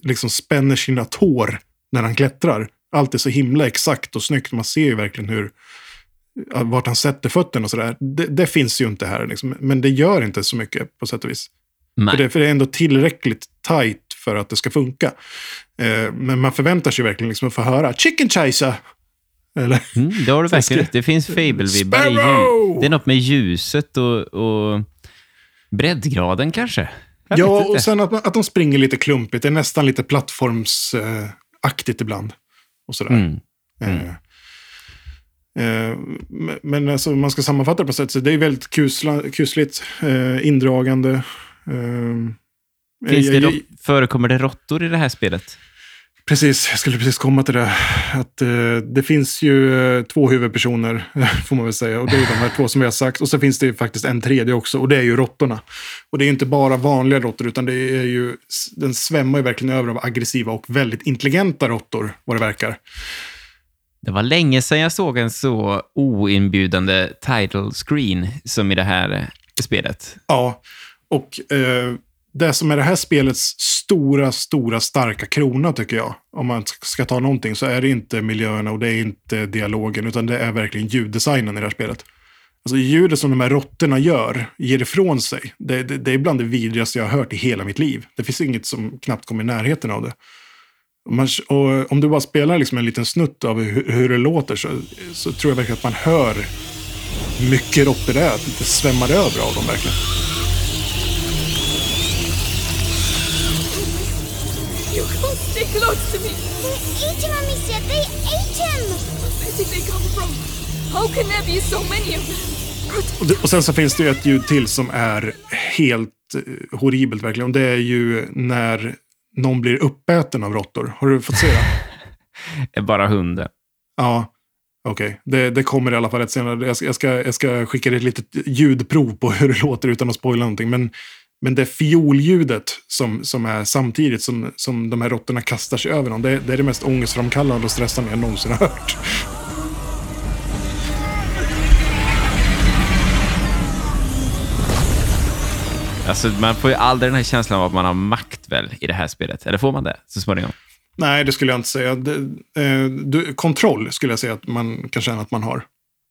liksom spänner sina tår när han klättrar. Allt är så himla exakt och snyggt. Man ser ju verkligen hur, vart han sätter fötterna och sådär. Det, det finns ju inte här, liksom. men det gör inte så mycket på sätt och vis. För det, för det är ändå tillräckligt tight för att det ska funka. Eh, men man förväntar sig verkligen liksom att få höra chicken chaser. Eller? Mm, det har du [LAUGHS] verkligen rätt. Det finns Fable-vibbar i. Det är något med ljuset och, och breddgraden kanske. Jag ja, och sen att, att de springer lite klumpigt. Det är nästan lite plattformsaktigt ibland. Och sådär. Mm. Eh, eh, men- alltså, man ska sammanfatta det på sätt så det är väldigt kusla, kusligt, eh, indragande. Eh, jag- det jag- rot- förekommer det råttor i det här spelet? Precis, jag skulle precis komma till det. Att, eh, det finns ju eh, två huvudpersoner, [LAUGHS] får man väl säga. Och det är de här två som vi har sagt. Och så finns det ju faktiskt en tredje också, och det är ju råttorna. Och det är ju inte bara vanliga råttor, utan det är ju, den svämmar ju verkligen över av aggressiva och väldigt intelligenta råttor, vad det verkar. Det var länge sedan jag såg en så oinbjudande title screen som i det här eh, spelet. Ja, och eh, det som är det här spelets stora, stora, starka krona tycker jag, om man ska ta någonting, så är det inte miljöerna och det är inte dialogen, utan det är verkligen ljuddesignen i det här spelet. Alltså ljudet som de här råttorna gör, ger ifrån sig, det, det, det är bland det vidrigaste jag har hört i hela mitt liv. Det finns inget som knappt kommer i närheten av det. Och man, och om du bara spelar liksom en liten snutt av hur, hur det låter så, så tror jag verkligen att man hör mycket råttor det är. Att det svämmar över av dem verkligen. You can't stay close to me. They ate him, Amicia. They ate him. Where did they come from? How can there be so many of them? Och, sen så finns det ju ett ljud till som är helt eh, horribelt verkligen. Och det är ju när någon blir uppäten av råttor. Har du fått se det? är [LAUGHS] bara hunden. ja, okej. Det, det kommer i alla fall ett senare. Jag ska, jag, ska, jag ska skicka dig ett litet ljudprov på hur det låter utan att spoila någonting. Men, men det fiolljudet som, som är samtidigt som, som de här råttorna kastar sig över någon. Det, det är det mest ångestframkallande och stressande jag någonsin har hört. Alltså, man får ju aldrig den här känslan av att man har makt väl i det här spelet. Eller får man det så småningom? Nej, det skulle jag inte säga. Det, eh, du, kontroll skulle jag säga att man kan känna att man har.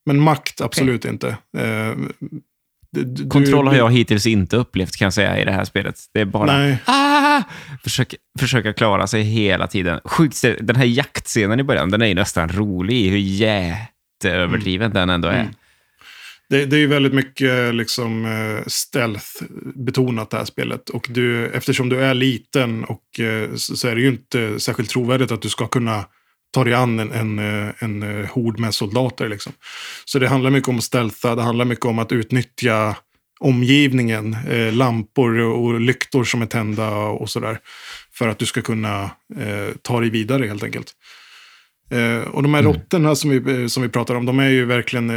Men makt, absolut inte. Eh, du- Kontroll har jag hittills inte upplevt kan jag säga i det här spelet. Det är bara Nej. ah! försöka, försöka klara sig hela tiden. Sjukt, den här jaktscenen i början, den är ju nästan rolig i hur jätteöverdriven den ändå är. Mm. Det, det är ju väldigt mycket liksom eh, stealth-betonat det här spelet. Och du, eftersom du är liten och eh, så så är det ju inte särskilt trovärdigt att du ska kunna ta dig an en, en, eh, en eh, hord med soldater. Liksom. Så det handlar mycket om att stealtha, det handlar mycket om att utnyttja omgivningen, eh, lampor och lyktor som är tända och sådär. För att du ska kunna eh, ta dig vidare helt enkelt. Eh, och de här Mm. råttorna som vi, eh, som vi pratar om, de är ju verkligen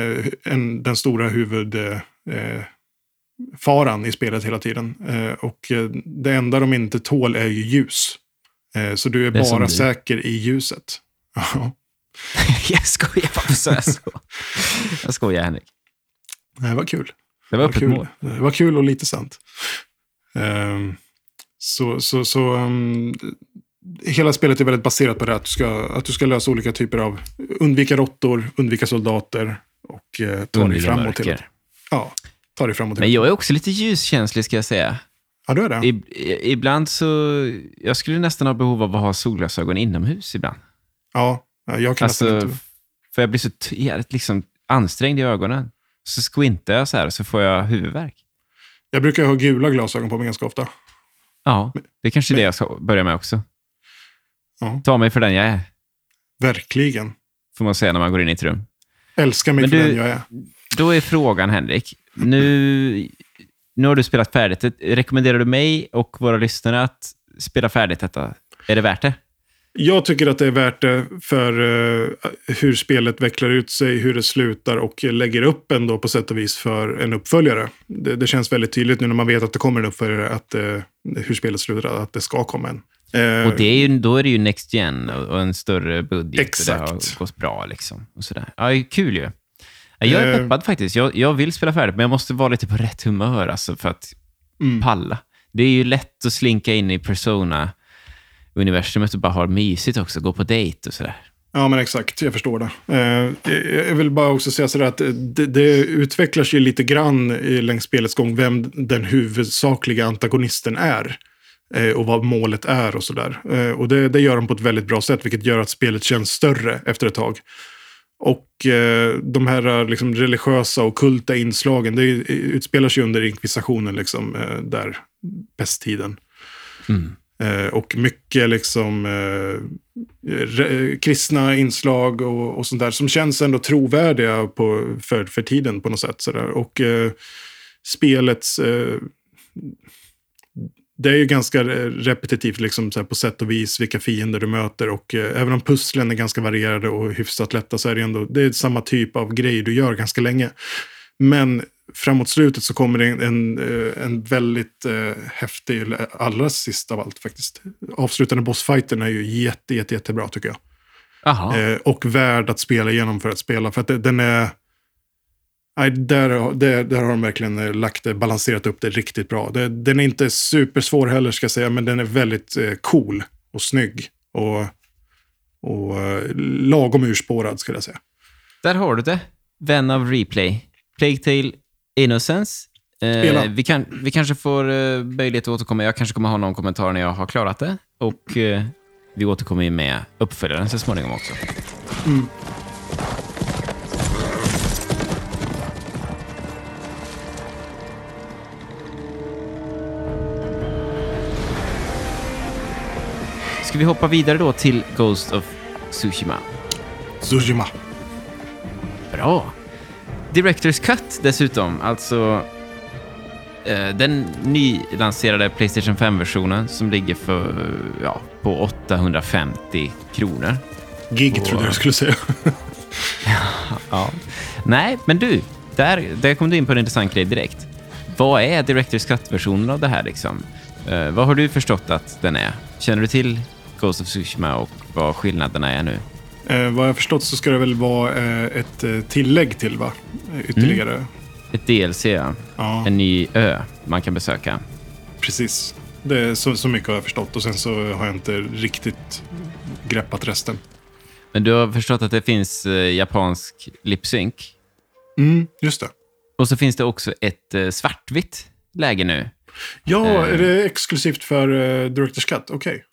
en, den stora huvudfaran faran i spelet hela tiden. Och det enda de inte tål är ju ljus. Så du är, är bara säker i ljuset. Ja. [LAUGHS] jag skojar, varför sa jag så? Jag skojar, Henrik. Det var kul. Det var Det var kul. mål. Det var kul och lite sant. Ehm, så så, så um, hela spelet är väldigt baserat på det att du, ska, att du ska lösa olika typer av undvika råttor, undvika soldater och eh, ta dig framåt. Hela, ja, ta dig framåt. Men jag är också lite ljuskänslig, ska jag säga. Ja, du är det? I, ibland så... Jag skulle nästan ha behov av att ha solglasögon inomhus ibland. Ja, jag kan Alltså, inte. för jag blir så jävligt liksom ansträngd i ögonen. Så squintar jag så här så får jag huvudvärk. Jag brukar ha gula glasögon på mig ganska ofta. Ja, det är kanske är det jag ska börja med också. Ja. Ta mig för den jag är, Verkligen. får man säga när man går in i ett rum. Älskar mig Men för du- den jag är. Då är frågan, Henrik. Nu, nu har du spelat färdigt. Rekommenderar du mig och våra lyssnare att spela färdigt detta? Är det värt det? Jag tycker att det är värt det för eh, hur spelet vecklar ut sig, hur det slutar och lägger upp ändå på sätt och vis för en uppföljare. Det, det känns väldigt tydligt nu när man vet att det kommer en uppföljare, att, eh, hur spelet slutar, att det ska komma en. Eh, Och det är ju, då är det ju Next Gen och, och en större budget. Och Exakt. det har gått bra liksom. Och sådär. Ja, kul ju. Ja, Jag är peppad faktiskt. Jag, jag vill spela färdigt, men jag måste vara lite på rätt humör alltså, för att Mm. palla. Det är ju lätt att slinka in i Persona-universumet och bara ha mysigt också. Gå på dejt och sådär. Ja, men exakt. Jag förstår det. Eh, jag vill bara också säga sådär att det, det utvecklar sig lite grann i- längs spelets gång vem den huvudsakliga antagonisten är. Eh, och vad målet är och sådär. Eh, och det, det gör de på ett väldigt bra sätt, vilket gör att spelet känns större efter ett tag. Och eh, de här liksom, religiösa och kulta inslagen, det utspelar sig under inkvisitionen, liksom, eh, där pesttiden. Mm. Eh, och mycket liksom eh, re, kristna inslag och, och sånt där som känns ändå trovärdiga på, för, för tiden på något sätt. Så där. Och eh, spelets... Eh, det är ju ganska repetitivt liksom, så här, på sätt och vis vilka fiender du möter. Och eh, även om pusslen är ganska varierade och hyfsat lätta så är det ändå det är samma typ av grejer du gör ganska länge. Men framåt slutet så kommer det en, en, eh, en väldigt eh, häftig, eller allra sist av allt faktiskt. Avslutande bossfighten är ju jätte, jätte, jättebra tycker jag. Eh, och värd att spela igenom för att spela. För att det, den är... Nej, där, där, där har de verkligen eh, lagt det, balanserat upp det riktigt bra. Det, den är inte supersvår heller ska jag säga, men den är väldigt eh, cool och snygg. Och, och eh, lagom urspårad skulle jag säga. Där har du det. Vän av replay. Plague Tale Innocence. Eh, vi, kan, vi kanske får eh, möjlighet att återkomma. Jag kanske kommer ha någon kommentar när jag har klarat det. Och eh, vi återkommer ju med uppföljaren så småningom också. Ska vi hoppa vidare då till Ghost of Tsushima? Tsushima. Bra. Directors Cut dessutom, alltså eh, den nylanserade Playstation 5-versionen som ligger för, ja, på 850 kronor. Gig trodde jag skulle säga. [LAUGHS] Ja. Nej, men du, där, där kom du in på en intressant grej direkt. Vad är Directors Cut-versionen av det här liksom? Eh, vad har du förstått att den är? Känner du till Ghost of Tsushima och vad skillnaderna är nu? Eh, vad jag förstått så ska det väl vara eh, ett eh, tillägg till va? Ytterligare. Ett DLC, ja. En ny ö man kan besöka. precis. Det är så, så mycket har jag förstått och sen så har jag inte riktigt greppat resten. Men du har förstått att det finns eh, japansk lip-sync. Mm, just det. Och så finns det också ett svartvitt läge nu. Ja, är det exklusivt för Directors Cut? Okej.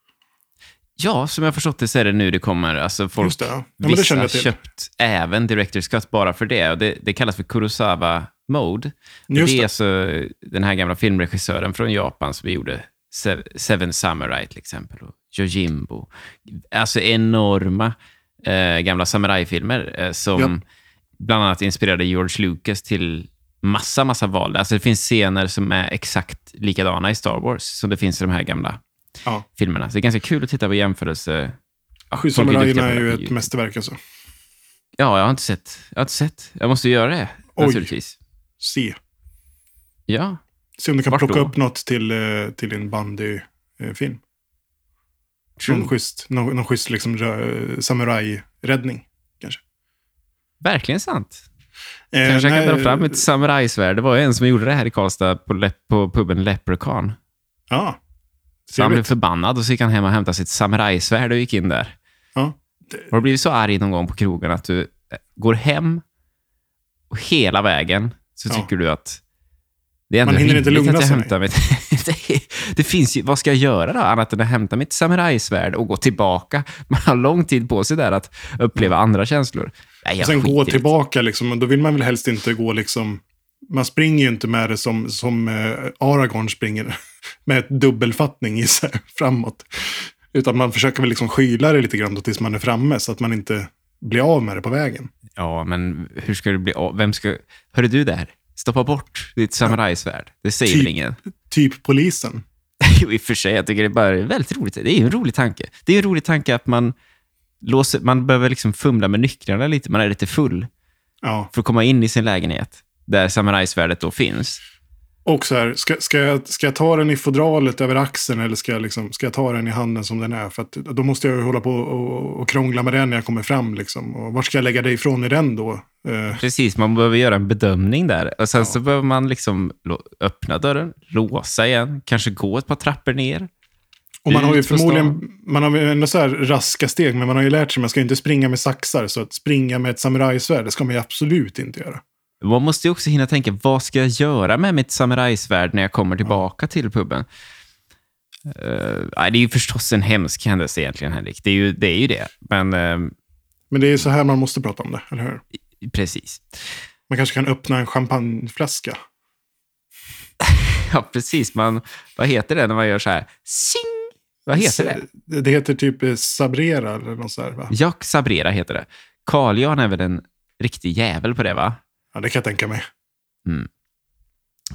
Ja, som jag förstått det så är det nu det kommer. Alltså folk, det, ja. Vissa har köpt även Directors Cut bara för det. Och det, det kallas för Kurosawa Mode. Just det är det. alltså den här gamla filmregissören från Japan som gjorde Se- Seven Samurai till exempel. Och Yojimbo. Alltså enorma eh, gamla samurajfilmer eh, som Ja. bland annat inspirerade George Lucas till massa, massa val. Alltså det finns scener som är exakt likadana i Star Wars som det finns i de här gamla Ja. filmerna. Så det är ganska kul att titta på jämförelse. Sju Folk är ju ett mästerverk alltså. Ja, jag har inte sett. Jag har inte sett. Jag måste göra det, Oj. naturligtvis. Se. Ja, Se om du kan Vart plocka då? upp något till, eh, till din bandyfilm. true. Någon schysst, någon, någon schysst liksom, rö- samurajräddning. Kanske. Verkligen sant. Eh, Kanske jag kan dra fram ett samurajsvärd. Det var ju en som gjorde det här i Karlstad på, på puben Leprechaun. Ja. Så han blev förbannad och så gick han hem och hämtade sitt samurajsvärd och gick in där. Ja. Har du blivit så arg någon gång på krogen att du eh, går hem och hela vägen så Ja. tycker du att det är ändå Man hinner inte lugna att jag sig. mitt... [LAUGHS] det, det finns ju, vad ska jag göra då, annat än att hämta mitt samurajsvärd och gå tillbaka? Man har lång tid på sig där att uppleva andra känslor. Nej, Och sen gå tillbaka liksom. Och då vill man väl helst inte gå liksom... Man springer ju inte med det som, som eh, Aragorn springer. Med dubbelfattning i sig [LAUGHS] framåt. Utan man försöker väl liksom skyla det lite grann då tills man är framme. Så att man inte blir av med det på vägen. Ja, men hur ska du bli av? Vem ska... Hörru du där, stoppa bort ditt samurajsvärd. Det säger väl Typ. ingen? Typ polisen. [LAUGHS] Jo, i och för sig. Jag tycker det är bara väldigt roligt. Det är ju en rolig tanke. Det är en rolig tanke att man, låser, man behöver liksom fumla med nycklarna lite. Man är lite full Ja. för att komma in i sin lägenhet där samurajsvärdet då finns. Och så här, ska, ska, jag, ska jag ta den i fodralet över axeln eller ska jag, liksom, ska jag ta den i handen som den är? För att, då måste jag ju hålla på och, och krångla med den när jag kommer fram. Liksom. Och var ska jag lägga det ifrån i den då? Eh, Precis, man behöver göra en bedömning där. Och sen så behöver man liksom öppna dörren, låsa igen, kanske gå ett par trappor ner. och man har ju förmodligen man har ju ändå så här raska steg, men man har ju lärt sig att man ska inte springa med saxar. Så att springa med ett samurajsvärd, det ska man ju absolut inte göra. Man måste ju också hinna tänka, vad ska jag göra med mitt samurajsvärd när jag kommer tillbaka till puben? Uh, det är ju förstås en hemsk händelse egentligen, Henrik. Det är ju det. Är ju det. Men eh, Men det är så här man måste prata om det, eller hur? precis. Man kanske kan öppna en champagneflaska. [LAUGHS] Ja, precis. Man, vad heter det när man gör så här? Sing! Vad heter det? Det, heter typ eh, sabrera eller något så här, va? Jack Sabrera heter det. Carl Jan är väl en riktig jävel på det, va? Ja, det kan jag tänka mig.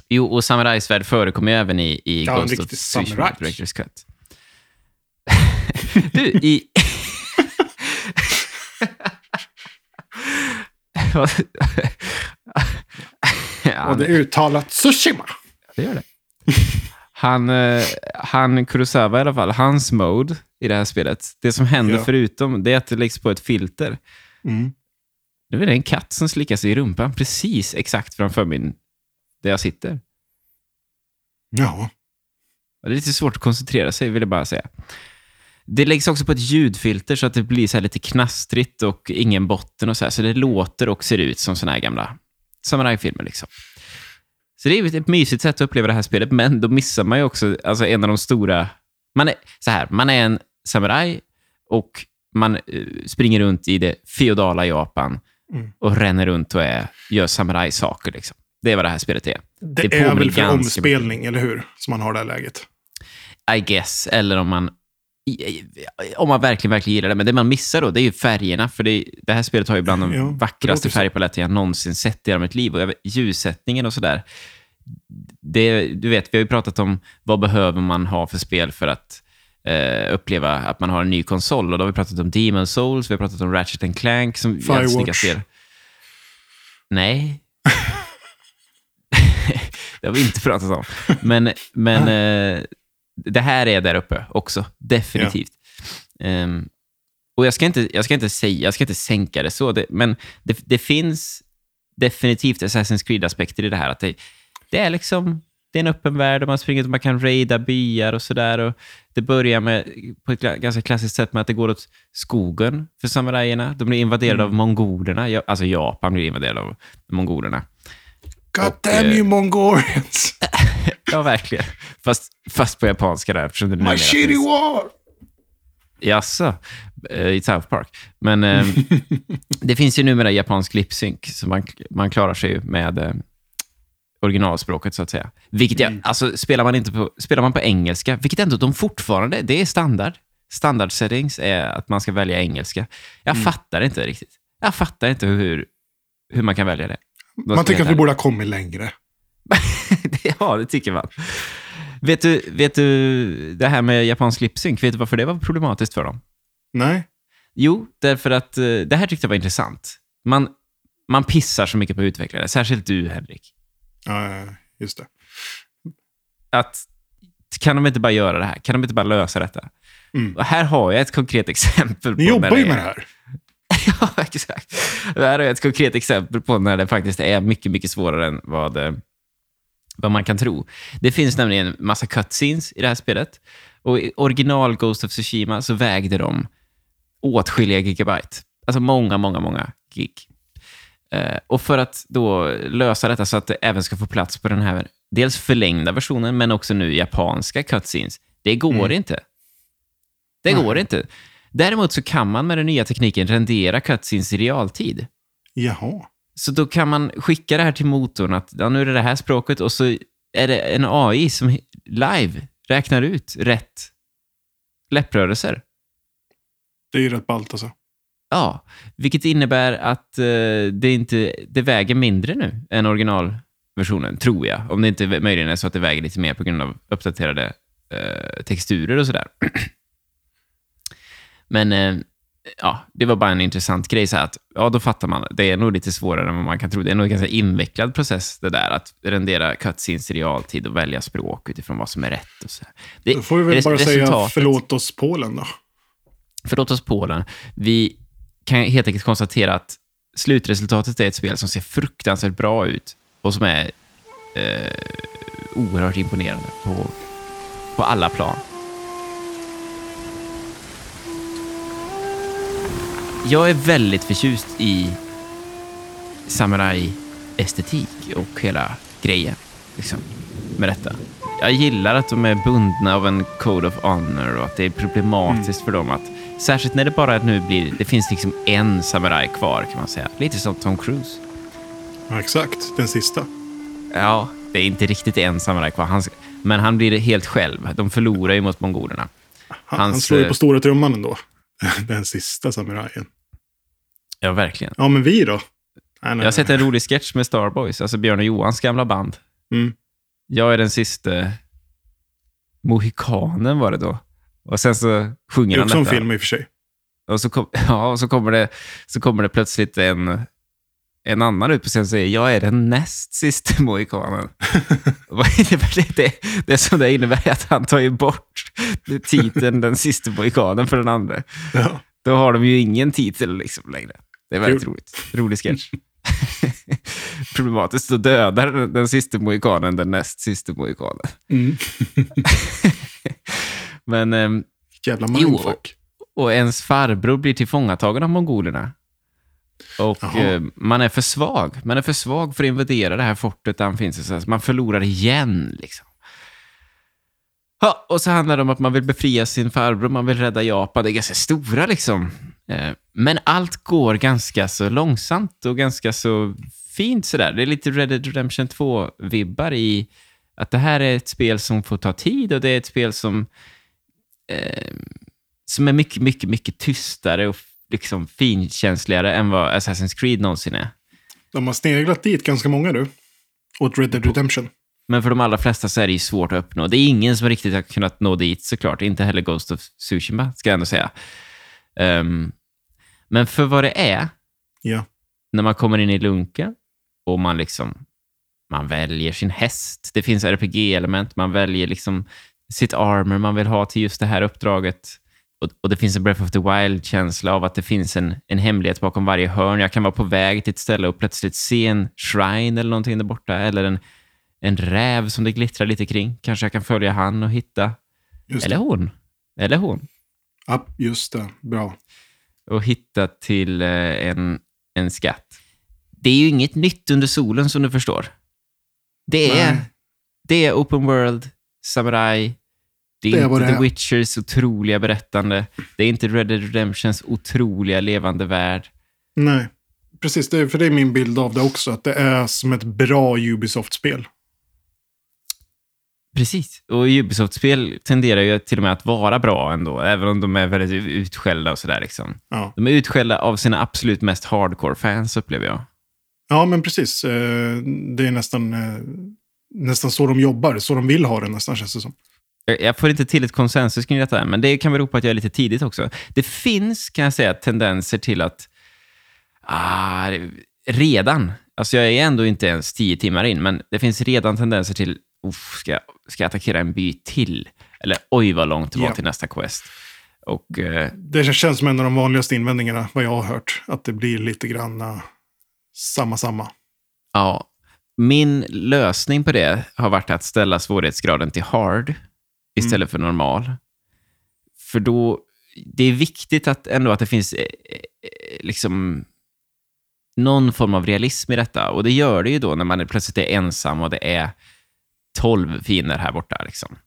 Jo, och samurajsvärd förekommer ju även i, i Ja, Ghost of Tsushima. Director's Cut. [LAUGHS] du, i... [LAUGHS] Ja, Och det är uttalat Tsushima. det gör det. Han, eh, han Kurosawa i alla fall, hans mode i det här spelet, det som händer Ja. förutom det är att det läggs på ett filter. Mm. Nu är det en katt som slickar sig i rumpan precis exakt framför min, där jag sitter. Ja. Det är lite svårt att koncentrera sig, vill jag bara säga. Det läggs också på ett ljudfilter så att det blir så lite knastrigt och ingen botten och så här. Så det låter och ser ut som såna här gamla samurajfilmer. Liksom. Så det är ett mysigt sätt att uppleva det här spelet, men då missar man ju också alltså, en av de stora... Man är, så här, man är en samuraj och man eh, springer runt i det feodala Japan Mm. och ränner runt och är, gör samurajsaker. Liksom. Det är vad det här spelet är. Det, Det är väl för omspelning, eller hur? Som man har det här läget. I guess, eller om man om man verkligen, verkligen gillar det. Men det man missar då, det är ju färgerna. För det, det här spelet har ju bland de Ja, vackraste färgpaletter jag någonsin sett i hela mitt liv. Och ljussättningen och sådär. Det, du vet, vi har ju pratat om vad behöver man ha för spel för att eh, uppleva att man har en ny konsol. Och då har vi pratat om Demon Souls, vi har pratat om Ratchet and Clank som Firewatch. spel. Nej. [LAUGHS] det har vi inte pratat om. Men, men eh, det här är där uppe också, definitivt. Ehm, och jag ska, inte, jag ska inte säga, jag ska inte sänka det så, det, men det, det finns definitivt Assassin's Creed-aspekter i det här. Att det, det är liksom det är en öppen värld och man springer och man kan raida byar och sådär. Det börjar med, på ett ganska klassiskt sätt med att det går åt skogen för samurajerna. De blir invaderade av mongolerna. Alltså Japan blir invaderade av mongolerna. God Och, damn eh, you Mongolians! [LAUGHS] Ja, verkligen. Fast, fast på japanska där. Eftersom det My shitty finns- war! Jaså? Eh, I South Park. Men eh, [LAUGHS] det finns ju numera japansk lipsync, så man, man klarar sig ju med eh, originalspråket, så att säga. Vilket jag, alltså, spelar, man inte på, spelar man på engelska, vilket ändå de fortfarande, det är standard. Standard settings är att man ska välja engelska. Jag fattar inte riktigt. Jag fattar inte hur, hur man kan välja det. Då Man tycker att vi borde ha kommit längre. [LAUGHS] ja, det tycker man. Vet du, vet du, det här med japansk lipsync, vet du varför det var problematiskt för dem? Nej? Jo, därför att eh, det här tyckte jag var intressant. Man, man pissar så mycket på utvecklare, särskilt du, Henrik. Ja, just det. Att, kan de inte bara göra det här? Kan de inte bara lösa detta? Mm. Och här har jag ett konkret exempel. Ni på jobbar ju med det här. [LAUGHS] ja, exakt. Det här är ett konkret exempel på när det faktiskt är mycket, mycket svårare än vad, eh, vad man kan tro. Det finns nämligen massa cutscenes i det här spelet. Och i original Ghost of Tsushima så vägde de åtskilliga gigabyte. Alltså många, många, många gig. Eh, och för att då lösa detta så att det även ska få plats på den här dels förlängda versionen, men också nu japanska cutscenes. Det går inte. Det Nej. går inte. Däremot så kan man med den nya tekniken rendera cutscenes i realtid. Jaha. Så då kan man skicka det här till motorn att ja, nu är det det här språket och så är det en AI som live räknar ut rätt läpprörelser. Det är ju rätt ballt alltså. Ja, vilket innebär att eh, det, inte, det väger mindre nu än originalversionen, tror jag. Om det inte möjligen är så att det väger lite mer på grund av uppdaterade eh, texturer och sådär. [CLEARS THROAT] Men eh, ja, det var bara en intressant grej. Så att, ja, då fattar man. Det är nog lite svårare än vad man kan tro. Det är nog en ganska invecklad process det där att rendera cutscenes i realtid och välja språk utifrån vad som är rätt. Och så. Det, Då får vi väl bara säga förlåt oss Polen då. Förlåt oss Polen. Vi kan helt enkelt konstatera att slutresultatet är ett spel som ser fruktansvärt bra ut och som är eh, oerhört imponerande på, på alla plan. Jag är väldigt förtjust i samurai-estetik och hela grejen liksom, med detta. Jag gillar att de är bundna av en code of honor och att det är problematiskt för dem att, särskilt när det bara nu blir, det finns liksom en samuraj kvar kan man säga. Lite som Tom Cruise. Ja, exakt, den sista. Ja, det är inte riktigt en samuraj kvar, han, men han blir helt själv. De förlorar ju mot mongolerna. Han, han Hans, slår ju eh, på stora trumman ändå. [LAUGHS] Den sista samurajen. Ja, verkligen. Ja, men vi då? Nej, nej, Jag har sett en rolig sketch med Starboys, alltså Björn och Johans gamla band. Mm. Jag är den sista mohikanen var det då. Och sen så Det sjunger är han också en detta. film i och för sig. Och så, kom, [LAUGHS] ja, och så, kommer det, så kommer det plötsligt en, en annan ut på scenen och säger jag är den näst sista mohikanen. [LAUGHS] Vad innebär det? det? Det som det innebär är att han tar ju bort titeln den sista mohikanen för den andra. Ja. Då har de ju ingen titel liksom längre. Det är väldigt Kul. roligt. Rolig sketch. [LAUGHS] Problematiskt, då dödar den, den sista mohikanen den näst sista mohikanen. Mm. Men, ehm, Jävla Jo. mindfuck. och ens farbror blir tillfångatagen av mongolerna. Och eh, man är för svag. Man är för svag för att invadera det här fortet där han finns. Så man förlorar igen. Liksom. Ja, och så handlar det om att man vill befria sin farbror, man vill rädda Japan. Det är ganska stora liksom. Eh, Men allt går ganska så långsamt och ganska så fint sådär. Det är lite Red Dead Redemption 2-vibbar i att det här är ett spel som får ta tid och det är ett spel som, eh, som är mycket, mycket, mycket tystare och liksom finkänsligare än vad Assassin's Creed någonsin är. De har sneglat dit ganska många du. Åt Red Dead Redemption. Men för de allra flesta så är det ju svårt att uppnå. Det är ingen som riktigt har kunnat nå dit såklart. Inte heller Ghost of Tsushima, ska jag ändå säga. Ehm, men för vad det är, Ja. när man kommer in i lunken och man liksom man väljer sin häst. Det finns RPG-element. Man väljer liksom sitt armor man vill ha till just det här uppdraget. Och, och det finns en Breath of the Wild-känsla av att det finns en, en hemlighet bakom varje hörn. Jag kan vara på väg till ett ställe och plötsligt se en shrine eller någonting där borta. Eller en, en räv som det glittrar lite kring. Kanske jag kan följa han och hitta. Eller hon. Eller hon. Ja, just det. Bra. och hitta till eh, en, en skatt. Det är ju inget nytt under solen som du förstår. Det är, Nej. det är open world, samurai, Det är, Det inte det The är. Witchers otroliga berättande. Det är inte Red Dead Redemptions otroliga levande värld. Nej, precis. Det, är- för det är min bild av det också. Att det är som ett bra Ubisoft-spel. Precis. Och Ubisoft-spel tenderar ju till och med att vara bra ändå, även om de är väldigt utskällda och sådär. Liksom. Ja. De är utskällda av sina absolut mest hardcore-fans, upplever jag. ja, men precis. Eh, Det är nästan, eh, nästan så de jobbar. Så de vill ha det nästan, känns det som. Jag får inte till ett konsensus kring detta, men det kan bero på att jag är lite tidigt också. Det finns, kan jag säga, tendenser till att ah, redan, alltså jag är ändå inte ens tio timmar in, men det finns redan tendenser till, "Uff, ska, jag, ska jag attackera en by till? Eller oj vad långt det var Ja. till nästa quest. Och eh, Det känns som en av de vanligaste invändningarna, vad jag har hört. Att det blir lite grann eh, samma, samma. ja, min lösning på det har varit att ställa svårighetsgraden till hard istället för normal. För då, det är viktigt att ändå att det finns eh, eh, liksom någon form av realism i detta. Och det gör det ju då när man plötsligt är ensam och det är tolv fiender här borta. Liksom.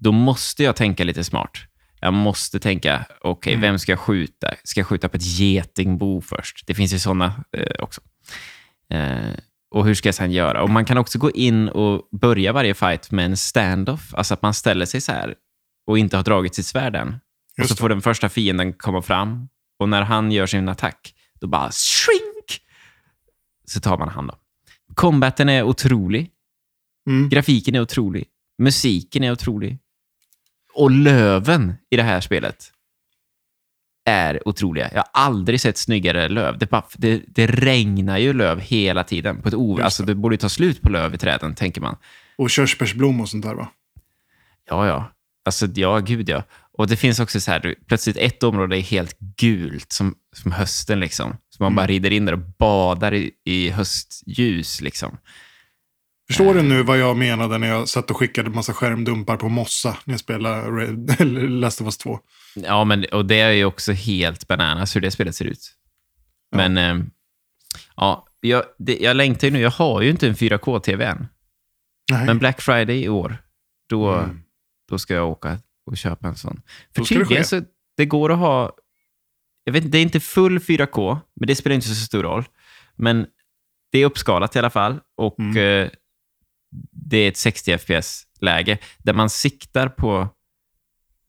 Då måste jag tänka lite smart. Jag måste tänka, okej, vem ska jag skjuta? Ska jag skjuta på ett getingbo först? Det finns ju sådana eh, också. Eh, och hur ska jag sedan göra? Och Man kan också gå in och börja varje fight med en standoff. Alltså att man ställer sig så här och inte har dragit sitt svärd än. Och så det. får den första fienden komma fram. Och när han gör sin attack, då bara shrink! Så tar man hand om. Combaten är otrolig. Mm. Grafiken är otrolig. Musiken är otrolig. Och löven i det här spelet är otroliga. Jag har aldrig sett snyggare löv. Det, bara, det, det regnar ju löv hela tiden. På ett o- alltså, det borde ju ta slut på löv i träden, tänker man. Och körsbärsblom och sånt där va? Ja, ja. Alltså, ja, gud ja. Och det finns också så här, plötsligt ett område är helt gult, som, som hösten liksom. Så man bara rider in där och badar i, i höstljus liksom. Förstår du nu vad jag menade när jag satt och skickade massa skärmdumpar på Mossa när jag spelade Red, [LAUGHS] Last of Us 2? Ja, men, och det är ju också helt bananas hur det spelet ser ut. Men, eh, ja, jag, det, jag längtar ju nu. Jag har ju inte en 4K-TV än. Nej. Men Black Friday i år, då, Mm. då ska jag åka och köpa en sån. För tydligen så det går att ha... Jag vet, det är inte full 4K, men det spelar inte så stor roll. Men det är uppskalat i alla fall. Och Mm. eh, det är ett 60 FPS-läge där man siktar på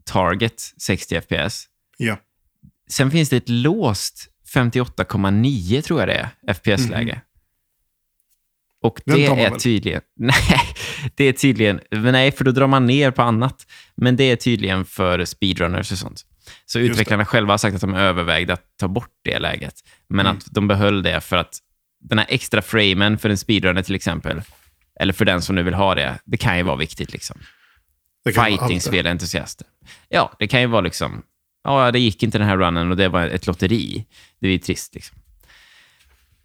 target 60 FPS. Ja. Sen finns det ett låst 58,9 tror jag det är, FPS-läge. Och Mhm. Den det är väl? tydligen... [LAUGHS] Nej, det är tydligen... Men nej, för då drar man ner på annat. Men det är tydligen för speedrunners och sånt. Så Just utvecklarna själva har sagt att de övervägde att ta bort det läget. Men Mm. att de behöll det för att den här extra framen för en speedrunner till exempel, eller för den som nu vill ha det, det kan ju vara viktigt. liksom Det det. fighting-spelentusiaster. Ja, det kan ju vara liksom, ja, det gick inte den här runnen och det var ett lotteri. Det är ju trist liksom.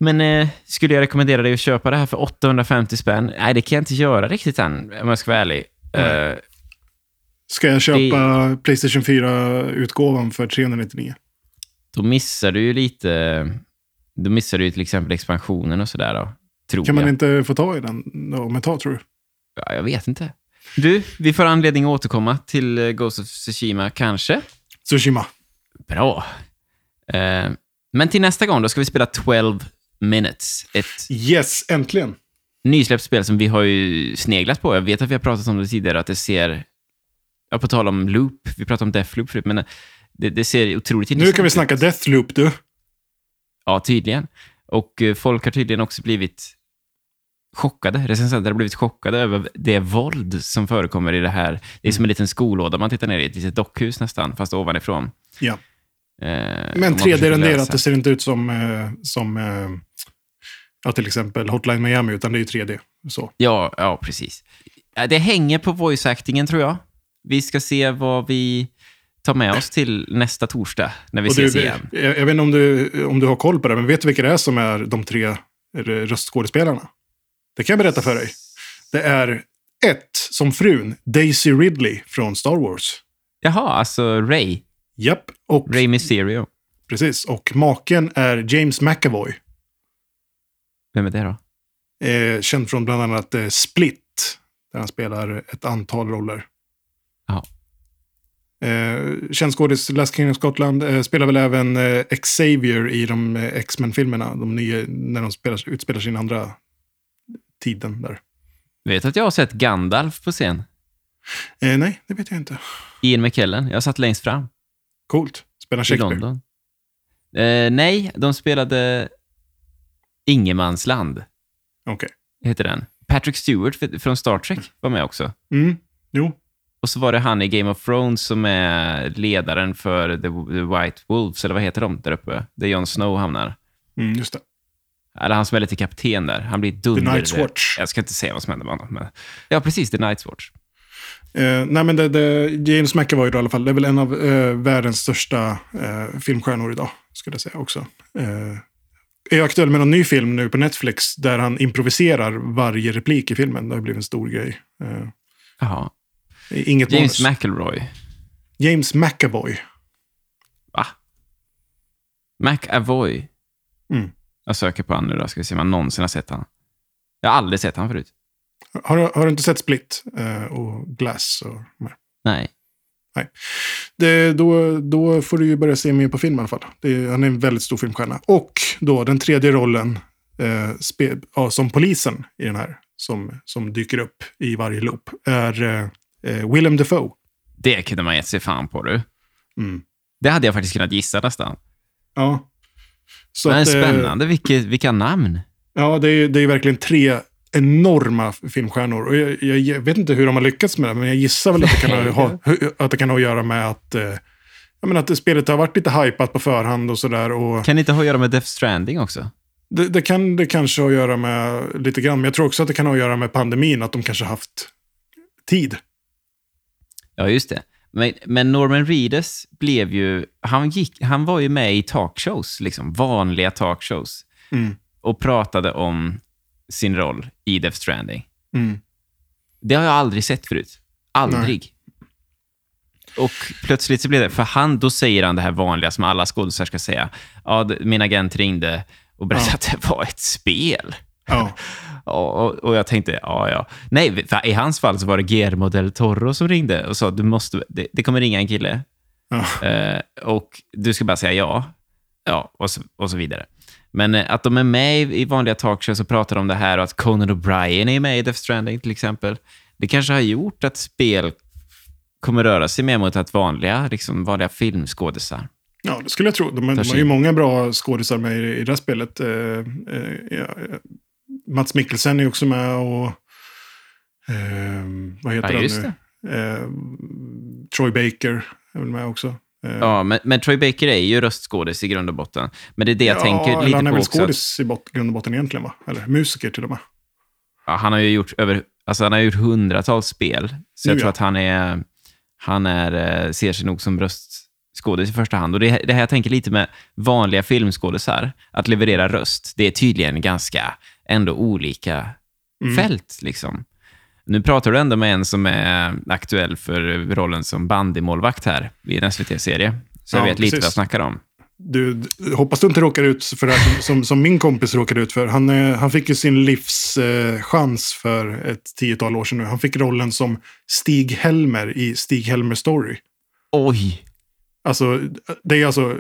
Men eh, skulle jag rekommendera dig att köpa det här för 850 spänn? Nej, det kan jag inte göra riktigt än, om jag ska vara ärlig. Eh, Ska jag köpa Playstation 4-utgåvan för 399? då missar du ju lite, då missar du ju till exempel expansionen och sådär då, tror Kan jag. man inte få ta i den om ett tag, tror du? Ja, jag vet inte. Du, vi får anledning att återkomma till eh, Ghost of Tsushima, kanske. Tsushima. Bra. Eh, men till nästa gång då ska vi spela 12 minutes. Ett Yes, äntligen! nysläppt spel som vi har ju sneglat på. Jag vet att vi har pratat om det tidigare, att det ser... Ja, på tal om loop. Vi pratade om Deathloop förut, men det, det ser otroligt intressant Nu kan vi ut. snacka Deathloop, du. Ja, tydligen. Och eh, folk har tydligen också blivit chockade. Recensenter har blivit chockade över det våld som förekommer i det här. Det är som en liten skolåda man tittar ner i, ett litet dockhus nästan, fast ovanifrån. Ja. Eh, Men om man försöker 3D-renderat, lösa. det ser inte ut som, eh, som eh, ja, till exempel Hotline Miami, utan det är ju 3D. Så. Ja, ja, precis. Det hänger på voice-actingen, tror jag. Vi ska se vad vi tar med oss till nästa torsdag, när vi Och du, ses igen. jag, jag vet inte om du, om du har koll på det, men vet du vilka det är som är de tre röstskådespelarna? Det kan jag berätta för dig. Det är ett, som frun, Daisy Ridley från Star Wars. Jaha, alltså Ray. Japp, och, Ray Mysterio. precis. Och maken är James McAvoy. Vem är det då? Eh, känd från bland annat eh, Split, där han spelar ett antal roller. Ja. Eh, känd skådis, Last King of Scotland. Eh, spelar väl även eh, Xavier i de eh, X-Men-filmerna. De nya, när de spelar, utspelar sin andra tiden där. Vet att jag har sett Gandalf på scen? Eh, nej, det vet jag inte. Ian McKellen. Jag satt längst fram Coolt. Spelar i Shakespeare. London. Eh, nej, de spelade Ingenmansland, Okej. heter den. Patrick Stewart från Star Trek var med också. Mm. Jo. Och så var det han i Game of Thrones som är ledaren för The, the White Wolves, eller vad heter de där uppe? Där Jon Snow hamnar. Mm, just det. Eller han som är lite kapten där. Han blir dunder. The Night's Watch. Jag ska inte säga vad som händer med honom. Men... Ja, precis. The Night's Watch. Eh, nej, men det, det, James McAvoy då, i alla fall. Det är väl en av eh, världens största eh, filmstjärnor idag, skulle jag säga också. Eh, är aktuell med någon ny film nu på Netflix där han improviserar varje replik i filmen. Det har blivit en stor grej. Eh, Jaha. inget James manus. McElroy. James McAvoy. Va? McAvoy. Mm. Jag söker på honom nu då, ska vi se om jag någonsin har sett honom. Jag har aldrig sett honom förut. Har, du- har du inte sett Split eh, och Glass? Och, de här? Nej. det, då, då får du ju börja se mer på film i alla fall. Det, han är en väldigt stor filmstjärna. Och då den tredje rollen eh, spe, ja, som polisen i den här, som, som dyker upp i varje loop, är eh, eh, Willem Dafoe. Det kunde man gett sig fan på du. Mm. Det hade jag faktiskt kunnat gissa nästan. Ja. Så Men att, eh, spännande. Vilket, vilka namn. Ja, det är, det är verkligen tre enorma filmstjärnor. Och jag, jag, jag vet inte hur de har lyckats med det, men jag gissar väl att det kan ha, [LAUGHS] att, det kan ha att göra med att, eh, jag menar att spelet har varit lite hypat på förhand och sådär. Kan det inte ha att göra med Death Stranding också? det, det kan det kanske ha att göra med lite grann, men jag tror också att det kan ha att göra med pandemin, att de kanske haft tid. Ja, just det. Men, men Norman Reedus blev ju... Han, gick, han var ju med i talkshows, liksom, vanliga talkshows, Mm. och pratade om sin roll i Death Stranding. Mm. Det har jag aldrig sett förut. Aldrig. Och plötsligt så blev det, för han, då säger han det här vanliga som alla skådespelare ska säga. Ja, min agent ringde och berättade Ja. att det var ett spel. Ja. [LAUGHS] Och, och, jag tänkte, ja, ja. Nej, för i hans fall så var det Guillermo del Toro som ringde och sa, du måste, det, det kommer ringa en kille. Ja. Eh, och du ska bara säga ja. Ja, och så, och så vidare. Men eh, att de är med i, i vanliga talkshows och pratar om det här och att Conan O'Brien är med i Death Stranding till exempel. Det kanske har gjort att spel kommer röra sig mer mot att vanliga, liksom vanliga filmskådisar. ja, det skulle jag tro. De, de har ju många bra skådisar med i, i det här spelet. Eh, eh, Mats Mikkelsen är också med och... Eh, vad heter Ja, han nu? Eh, Troy Baker är väl med också. Eh, Ja, men, men Troy Baker är ju röstskådis i grund och botten. Men det är det jag tänker eller lite han är på väl också. skådis i bot- grund och botten egentligen, va? Eller musiker till och med. Ja, han har ju gjort över, alltså han har gjort hundratals spel. Så jag Nu, tror ja. att han är, han är, eh, ser sig nog som röstskådis i första hand. Och det, det här jag tänker lite med vanliga filmskådisar, att leverera röst, det är tydligen ganska ändå olika Mm. fält. Liksom. Nu pratar du ändå med en som är aktuell för rollen som bandymålvakt här i en SVT-serie. Så jag Ja, vet lite precis. vad jag snackar om. Du, hoppas du inte råkar ut för det här som, som, min kompis råkade ut för. Han, eh, han fick ju sin livs eh, för ett tiotal år sedan nu. Han fick rollen som Stig Helmer i Stig Helmer Story. Oj! Alltså, det är alltså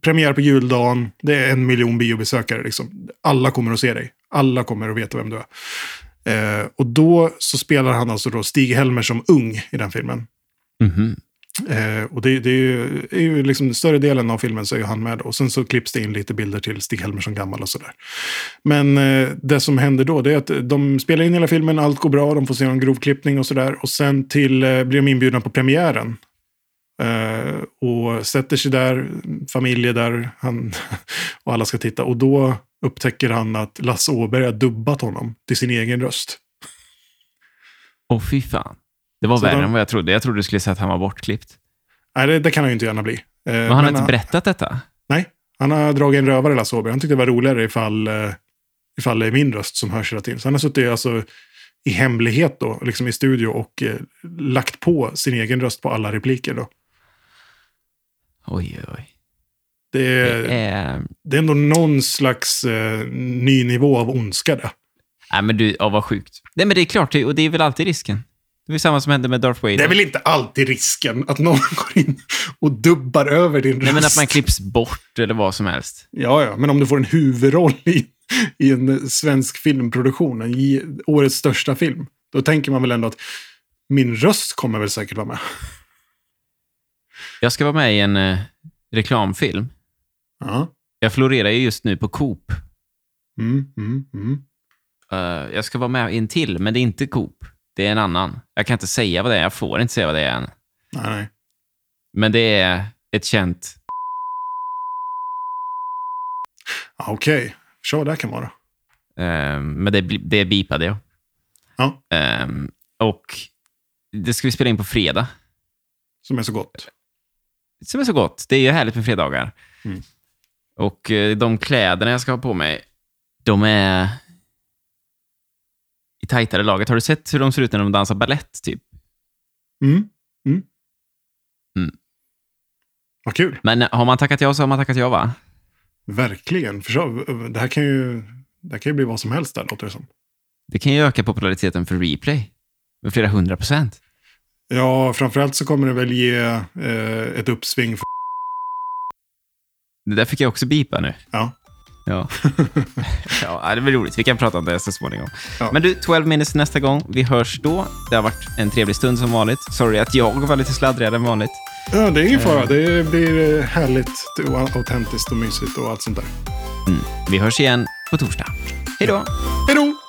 premiär på juldagen, det är en miljon biobesökare. Liksom. Alla kommer att se dig. Alla kommer att veta vem du är. Eh, och då så spelar han alltså då Stig Helmer som ung i den filmen. Mhm. Eh, och det, det är ju, är ju liksom större delen av filmen så är han med. Och sen så klipps det in lite bilder till Stig Helmer som gammal och sådär. Men eh, det som händer då det är att de spelar in hela filmen, allt går bra, de får se en grovklippning och sådär. Och sen till, eh, blir de inbjudna på premiären. Eh, och sätter sig där, familjer där, han, [LAUGHS] och alla ska titta. Och då upptäcker han att Lasse Åberg har dubbat honom till sin egen röst. Åh, fy fan. Det var Så värre de- än vad jag trodde. Jag trodde du skulle säga att han var bortklippt. Nej, det, det kan han ju inte gärna bli. Eh, Men han har men inte berättat detta? Nej, han har dragit en rövare Lasse Åberg. Han tyckte det var roligare ifall, eh, ifall det är min röst som hörs hela tiden. Så han har suttit alltså, i hemlighet då, liksom i studio och eh, lagt på sin egen röst på alla repliker. Då. Oj, oj. Det, är, Det är... det är ändå någon slags eh, ny nivå av ondska det. Nej, men du, ja, vad sjukt. Nej, men det är klart, och det är väl alltid risken. Det var samma som hände med Darth Vader. Det är väl inte alltid risken att någon [LAUGHS] går in och dubbar över din Nej, men att röst. man klipps bort eller vad som helst. Ja, ja, men om du får en huvudroll i, i en svensk filmproduktion, i årets största film, då tänker man väl ändå att min röst kommer väl säkert vara med. Jag ska vara med i en eh, reklamfilm. Ja. Jag florerar ju just nu på Coop. Mm, mm, mm. Eh, jag ska vara med i en till, men det är inte Coop. Det är en annan. Jag kan inte säga vad det är. Jag får inte säga vad det är än. Nej, nej. Men det är ett känt... Okej, så vad det kan vara. eh, men det, det bipade jag. Ja, Eh, och det ska vi spela in på fredag. som är så gott. Som är så gott. Det är ju härligt med fredagar. Mm. Och eh, de kläderna jag ska ha på mig, de är i tajtare laget. Har du sett hur de ser ut när de dansar ballett typ? Mm, mm. Mm. Vad kul. Men har man tackat ja så har man tackat ja, va? Verkligen. För så, det, här kan ju, det här kan ju bli vad som helst där, låter det som. Det kan ju öka populariteten för replay med flera hundra procent. Ja, framförallt så kommer det väl ge eh, ett uppsving. För, Det där fick jag också bipa nu. ja. Ja. [LAUGHS] ja, det blir roligt. Vi kan prata om det så småningom. Ja. Men du, 12 minutes nästa gång. Vi hörs då. Det har varit en trevlig stund som vanligt. Sorry att jag var lite sladdrigare än vanligt. ja, det är ingen fara. Det blir eh, härligt och autentiskt och mysigt och allt sånt där. Mm. Vi hörs igen på torsdag. Hej då! Hej då!